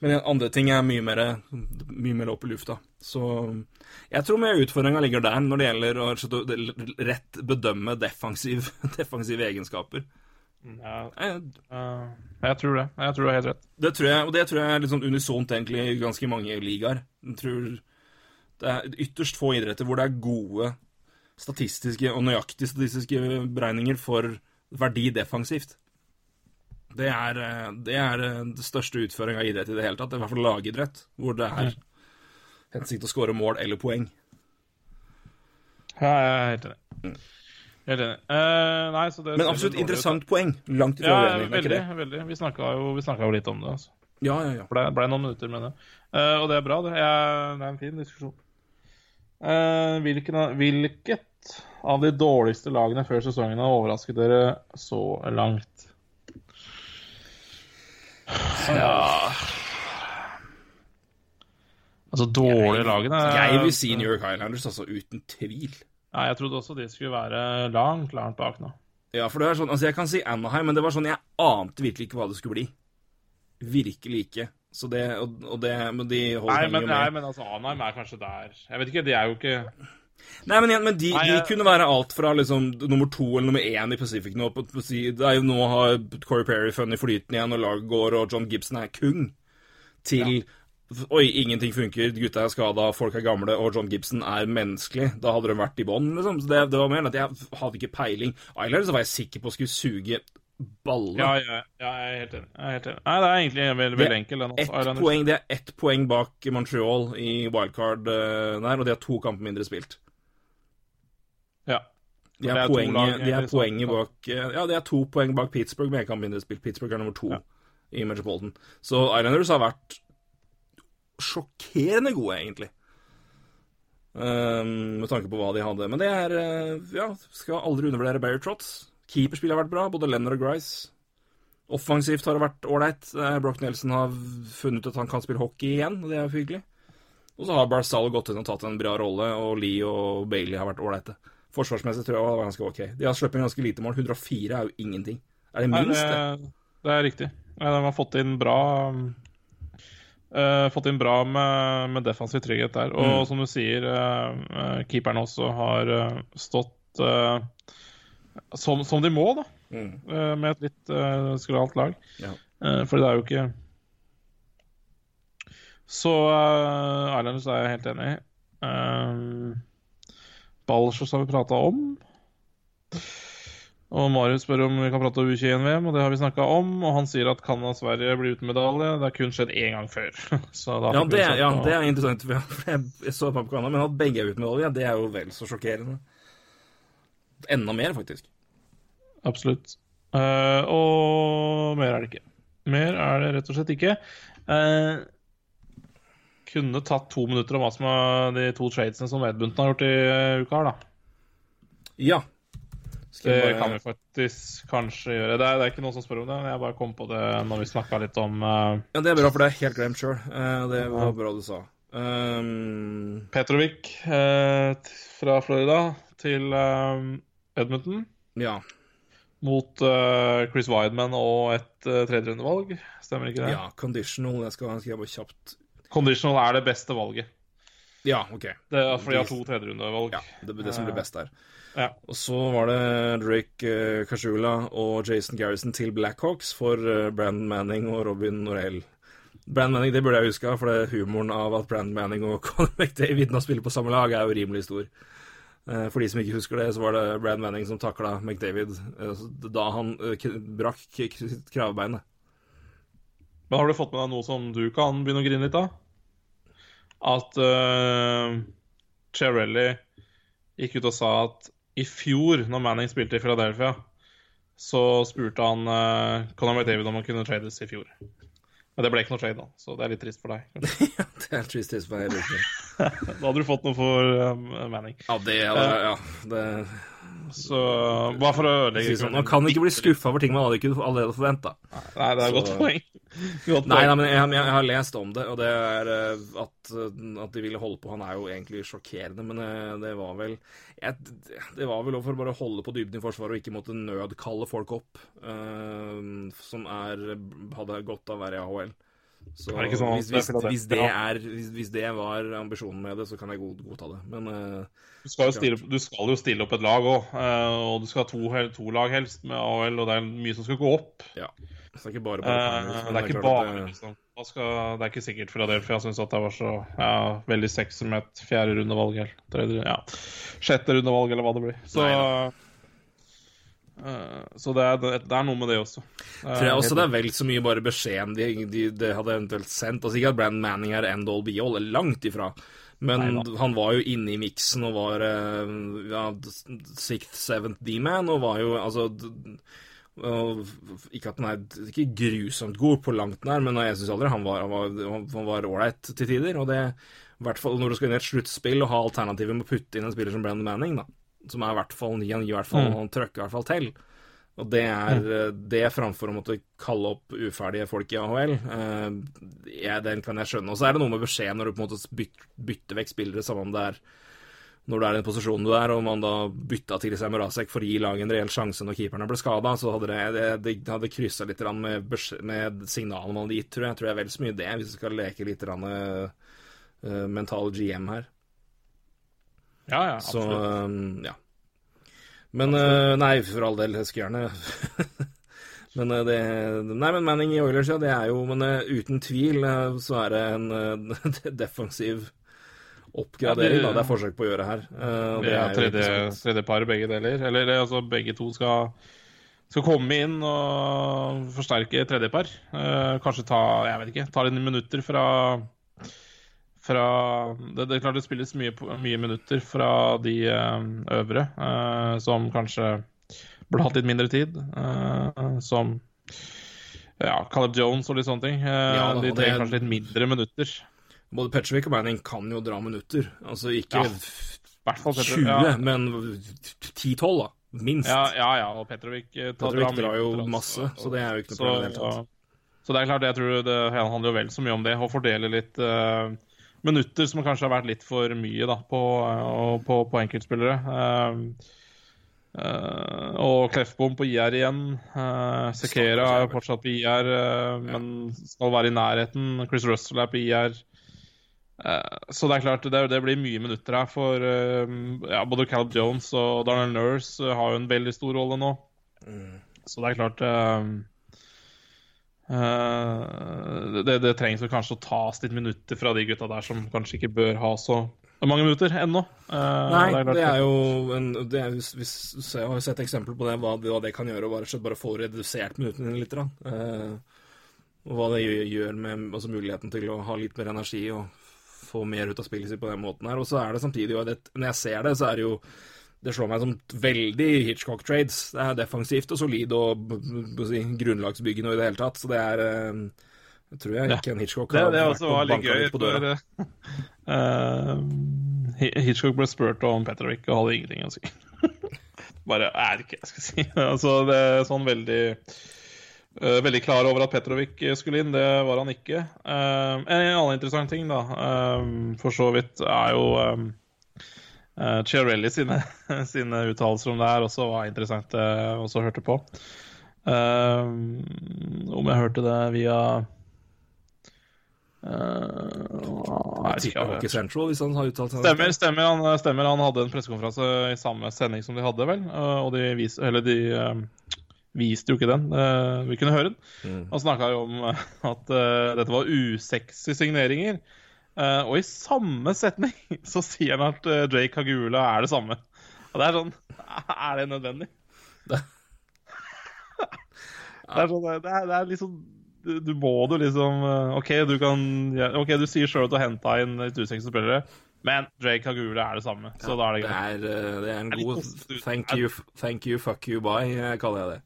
Men andre ting er mye mer, mye mer opp i lufta. Så jeg tror mye av utfordringa ligger der, når det gjelder å rett bedømme defensive, [LAUGHS] defensive egenskaper. Ja, Jeg, eh, jeg tror det. Jeg tror du har helt rett. Det tror jeg, og det tror jeg er litt sånn unisont egentlig i ganske mange ligaer. Jeg tror det er ytterst få idretter hvor det er gode statistiske og nøyaktige statistiske beregninger for verdi defensivt. Det er det, er det største utføringa av idrett i det hele tatt. I hvert fall lagidrett, hvor det er hensikt å skåre mål eller poeng. Ja, jeg er helt enig. Helt enig. Uh, nei, så det Men absolutt interessant ut, poeng. Langt ifra Ja, uenig. er veldig. veldig. Vi snakka jo, jo litt om det. altså. Ja, ja, ja. ble, ble noen minutter med det. Uh, og det er bra, det. Jeg, det er en fin diskusjon. Uh, hvilken, hvilket av de dårligste lagene før sesongen har overrasket dere så langt? Ja Altså, dårlige lagene Jeg vil si New York Highlanders, altså uten tvil. Nei, jeg trodde også de skulle være langt, langt bak nå. Ja, for det er sånn, altså Jeg kan si Anaheim, men det var sånn jeg ante virkelig ikke hva det skulle bli. Virkelig ikke. Så det, og, og det Men de Nei, holder men, med. nei, men altså, Anaheim er kanskje der. Jeg vet ikke, de er jo ikke Nei, men, men de, Nei, de jeg- kunne være alt fra liksom nummer to eller nummer én i Pacific nå. På, på, det er jo nå har Corey Perry funnet flyten igjen, og laget går, og John Gibson er kung. Til Oi, ingenting funker, gutta er skada, folk er gamle, og John Gibson er menneskelig. Da hadde de vært i bånn, liksom. Så det, det var mer enn at jeg hadde ikke peiling. Islanders var jeg sikker på skulle suge balle. Ja, ja, ja, jeg er helt enig. Jeg er helt enig. Nei, det er egentlig veldig, veldig enkel. Den, poeng, det er ett poeng bak Montreal i wildcard eh, der, og de har to kamper mindre spilt. Ja. De er, er poenget, lag, de er poenget bak eh, Ja, det er to poeng bak Pittsburgh men jeg kan mindre spilt. Pittsburgh er nummer to Ja. i Metropolitan. Så Islanders har vært sjokkerende gode, egentlig. Um, med tanke på hva de hadde. Men det er eh, Ja, skal aldri undervurdere Barry Trotz. Keeperspillet har vært bra, både Lenner og Grice. Offensivt har det vært ålreit. Eh, Brock Nelson har funnet ut at han kan spille hockey igjen, og det er jo hyggelig. Og så har Barzal gått inn og tatt en bra rolle, og Lee og Bailey har vært ålreite. Forsvarsmessig tror jeg det var ganske ok. De har sluppet inn ganske lite mål. 104 er jo ingenting. Er det minst, det? det, det er riktig. De har fått inn bra eh, Fått inn bra med, med defensiv trygghet der. Og Mm. som du sier, uh, keeperen også har uh, stått uh, som, som de må, da. Mm. med et litt uh, skralt lag. Ja. For det er jo ikke Så uh, Islanders er jeg helt enig i. Uh, Balsjos har vi prata om. Og Marius spør om vi kan prate om U21-VM, og det har vi snakka om. Og han sier at Canada-Sverige blir uten medalje. Det har kun skjedd én gang før. [LAUGHS] Ja, det, ja, det er interessant. for jeg- så på Canada, men at begge er uten medalje, det er jo vel så sjokkerende. Enda mer, faktisk. Absolutt. Uh, og mer er det ikke. Mer er det rett og slett ikke. Uh, kunne tatt to minutter om hva som er de to tradesene som Edmundton har gjort i uka her, da. Ja. Det bare- kan vi faktisk kanskje gjøre. Det er, det er ikke noen som spør om det, men jeg bare kom på det når vi snakka litt om uh... Ja, det er bra, for det er helt glemt sjøl. Det var bra du sa. Um, Petrovic uh, fra Florida til eh, Edmonton. ja. Mot eh, Chris Wideman og et uh, tredjerundevalg. Stemmer ikke det? ja, conditional. Jeg skal, jeg bare kjapt Conditional er det beste valget. Ja, OK. Det er fordi de har to tredjerundevalg. Ja, det blir det som blir best der. Ja. Og så var det Drake uh, Kashula og Jason Garrison til Blackhawks for uh, Brandon Manning og Robin Norell. Brandon Manning, det burde jeg huska, for det humoren av at Brandon Manning og [LAUGHS] Conor McDavid nå spiller på samme lag, er jo rimelig stor. Eh, For de som ikke husker det, så var det Brandon Manning som takla McDavid da han brakk kravbeinet kravebeinet. Men har du fått med deg noe som du kan begynne å grine litt av? At uh, Chiarelli gikk ut og sa at i fjor, når Manning spilte i Philadelphia, så spurte han uh, Conor McDavid om han kunne trades i fjor. Men det ble ikke noe trade, da, så det er litt trist for deg. [LAUGHS] ja, Det er trist trist for meg. Da hadde du fått noe for um, Manning. Ja, det, ja, ja, det Så bare for å ødelegge sånn, Man kan ikke bli skuffa over ting man hadde ikke allerede forventa. Nei, det er et godt poeng. [LAUGHS] Godt Nei, nei, men jeg, jeg, har lest om det, og det er eh, at, eh, at de ville holde på Han er jo egentlig sjokkerende, men eh, det var vel jeg, Det var vel for å bare holde på dybden i Forsvaret og ikke måtte nødkalle folk opp uh, som er, hadde godt av å være i AHL. Så det sånn hvis, hvis, hvis, det er, hvis, hvis det var ambisjonen med det, så kan jeg god, godta det. Men uh, Du skal, jo stille, du skal jo stille opp et lag òg, og du skal ha to, to lag helst med AHL, og det er mye som skal gå opp. ja. Så det er ikke bare Eh, bare det er ikke bare liksom. Skal, Det er ikke sikkert Philadelphia syns at det var så ja, veldig sexy med et fjerde rundevalg eller tredje, ja, sjette rundevalg, eller hva det blir. Så, eh, så det, er, det er noe med det også. Eh, tror jeg også helt- det er vel så mye bare beskjeden de, de, de hadde eventuelt sendt. Altså Ikke at Brand Manning er end all be all, langt ifra. Men Neida. han var jo inne i miksen og var eh, ja, sixth, seventh D-man, og var jo altså og Ikke at han er ikke grusomt god på langt nær, men jeg syns aldri han var Han var- han var ålreit til tider. Og det i hvert fall når du skal inn i et sluttspill og ha alternativet med å putte inn en spiller som Brand Manning, da, som er i hvert fall ni han gir i hvert fall, Mm. han trøkker i hvert fall til. Og det er mm. det framfor å måtte kalle opp uferdige folk i AHL. Eh, den kan jeg skjønne. Og så er det noe med beskjed når du på en måte bytter, bytter vekk spillere, samme om det er når du er i den posisjonen du er, og man da bytta til seg Murasek for å gi laget en reell sjanse når keeperne ble skada, så hadde det, det, det hadde kryssa litt med, med signalene man hadde gitt, tror jeg. Jeg tror det er vel så mye det, hvis du skal leke litt grann, uh, mental GM her. Ja, ja, Så absolutt. um, ja. Men uh, Nei, for all del, jeg skulle gjerne [LAUGHS] Men uh, det Nei, men Manning i Oilers, ja, det er jo Men uh, uten tvil uh, så er det en [LAUGHS] uh, defensiv oppgradering, Ja, det- da. Det er forsøk på å gjøre her. Uh, og Det er tredje, tredje par, begge deler. Eller det, altså, begge to skal, skal komme inn og forsterke tredje par. Eh, kanskje ta jeg vet ikke, ta noen minutter fra fra det, det er klart det spilles mye, mye minutter fra de eh, øvre, eh, som kanskje burde hatt litt mindre tid. eh, som ja, Caleb Jones og litt sånne ting. Ja, da, de og det- trenger kanskje litt mindre minutter. Både Petrovic og Manning kan jo dra minutter. Altså ikke Ja, I hvert fall Petter- 20, ja. men 10-12, da. Minst. Ja, ja, ja. Og Petrovic Petrovic drar jo minutter, altså. masse, så det er jo ikke noe problem i det hele tatt. så det er klart, jeg tror det handler jo vel så mye om det. Å fordele litt eh, minutter som kanskje har vært litt for mye da, på, eh, på, på enkeltspillere. Uh, og Kleffbom på IR igjen. Uh, Sekera er jo fortsatt på IR, eh, men skal være i nærheten. Chris Russell er på IR. Så det er klart, det, det blir mye minutter her for ja, både Caleb Jones og Darnell Nurse har jo en veldig stor rolle nå. Så det er klart eh, det, det trengs vel kanskje å tas litt minutter fra de gutta der som kanskje ikke bør ha så mange minutter ennå. Uh, Nei, klart- det er jo en, det er, Jeg har jo sett eksempel på det, hva, hva det kan gjøre. å Bare, bare få redusert minuttene litt. Eh, og hva det gjør, med altså, muligheten til å ha litt mer energi og få mer ut av spillet sitt på den måten her. Og så er det samtidig jo det, Når jeg ser det, så er det jo Det slår meg som veldig Hitchcock trades. Det er defensivt og solid og si, grunnlagsbyggende og i det hele tatt. Så det er det Jeg tror jeg Ja. ikke en Hitchcock har det vært også og var litt på døra. [LAUGHS] Eh, Hitchcock ble spurt om Petrovic og hadde ingenting å si. [LAUGHS] Bare er ikke, jeg skal si. [LAUGHS] Altså, det er sånn veldig uh, Veldig klar over at Petrovic skulle inn, det var han ikke. Uh, en annen interessant ting, da, eh, for så vidt, er jo um, Chiarelli sine, [LAUGHS] sine uttalelser om det her også var interessant uh, også hørte på. Uh, om jeg hørte det via uh, tipper Central, hvis han har uttalt seg Stemmer, stemmer. Han, stemmer. han hadde en pressekonferanse i samme sending som de hadde, vel. Og de, vis, eller de uh, viste jo ikke den. Uh, Vi kunne høre den. Mm. Han snakka jo om [LAUGHS] at dette var usexy signeringer. Eh, og i samme setning [LAUGHS] så sier han at uh, Drake Hagula er det samme. Og det er sånn [LAUGHS] Er det nødvendig? Det- [LAUGHS] Det er sånn, det er, det er liksom du, du må du liksom eh, OK, du kan ja, Ok, du sier sjøl at du har henta inn usexy spillere, men Drake Hagula er det samme. Så da er det greit. det er en Det er en god thank you, thank you, fuck you, bye, kaller jeg det.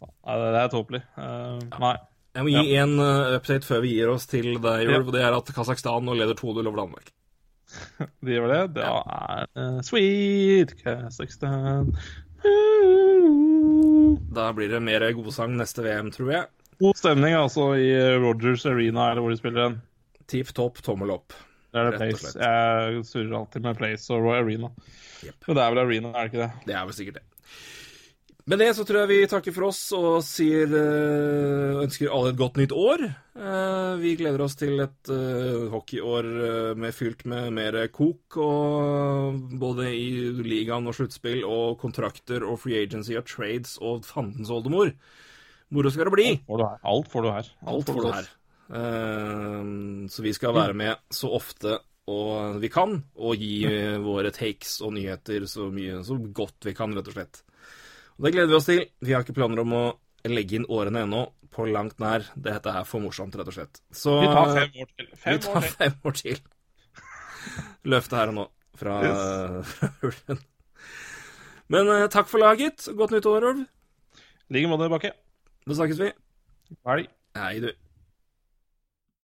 Ja, det, er tåpelig. Eh, Nei. Jeg må gi en eh, update før vi gir oss til deg, Ja. Ulv. og Det er at Kasakhstan nå leder 2-0 over Danmark. [LAUGHS] De gjør det. Da er det Sweet Kasakhstan. [LAUGHS] Da blir det mer godsang neste VM, tror jeg. God stemning altså i Rogers Arena, eller hvor de spiller den. Tipp topp, tommel opp. Det er det Place. Jeg surrer alltid med Place og Roy Arena. Yep. Men det er vel Arena, er det ikke det? Det er vel sikkert det. Med det så tror jeg vi takker for oss og sier eh, ønsker alle et godt nytt år. Eh, vi gleder oss til et eh, hockeyår med fylt med mer kok, og både i ligaen og sluttspill og kontrakter og free agency og trades og fandens oldemor. Moro skal det bli. Alt får du her. Alt får du her. Så vi skal være med så ofte og vi kan, og gi våre takes og nyheter så mye så godt vi kan, rett og slett. Og Det gleder vi oss til. Vi har ikke planer om å legge inn årene ennå, på langt nær. Dette er for morsomt, rett og slett. Så Vi tar fem år til. vi tar [LAUGHS] fem år til. Løftet her og nå fra [LAUGHS] fra Yes. Men uh, takk for laget. Godt nytt år, Ulv. I like måte, Bakke. Da snakkes vi. Hei. Hei, du.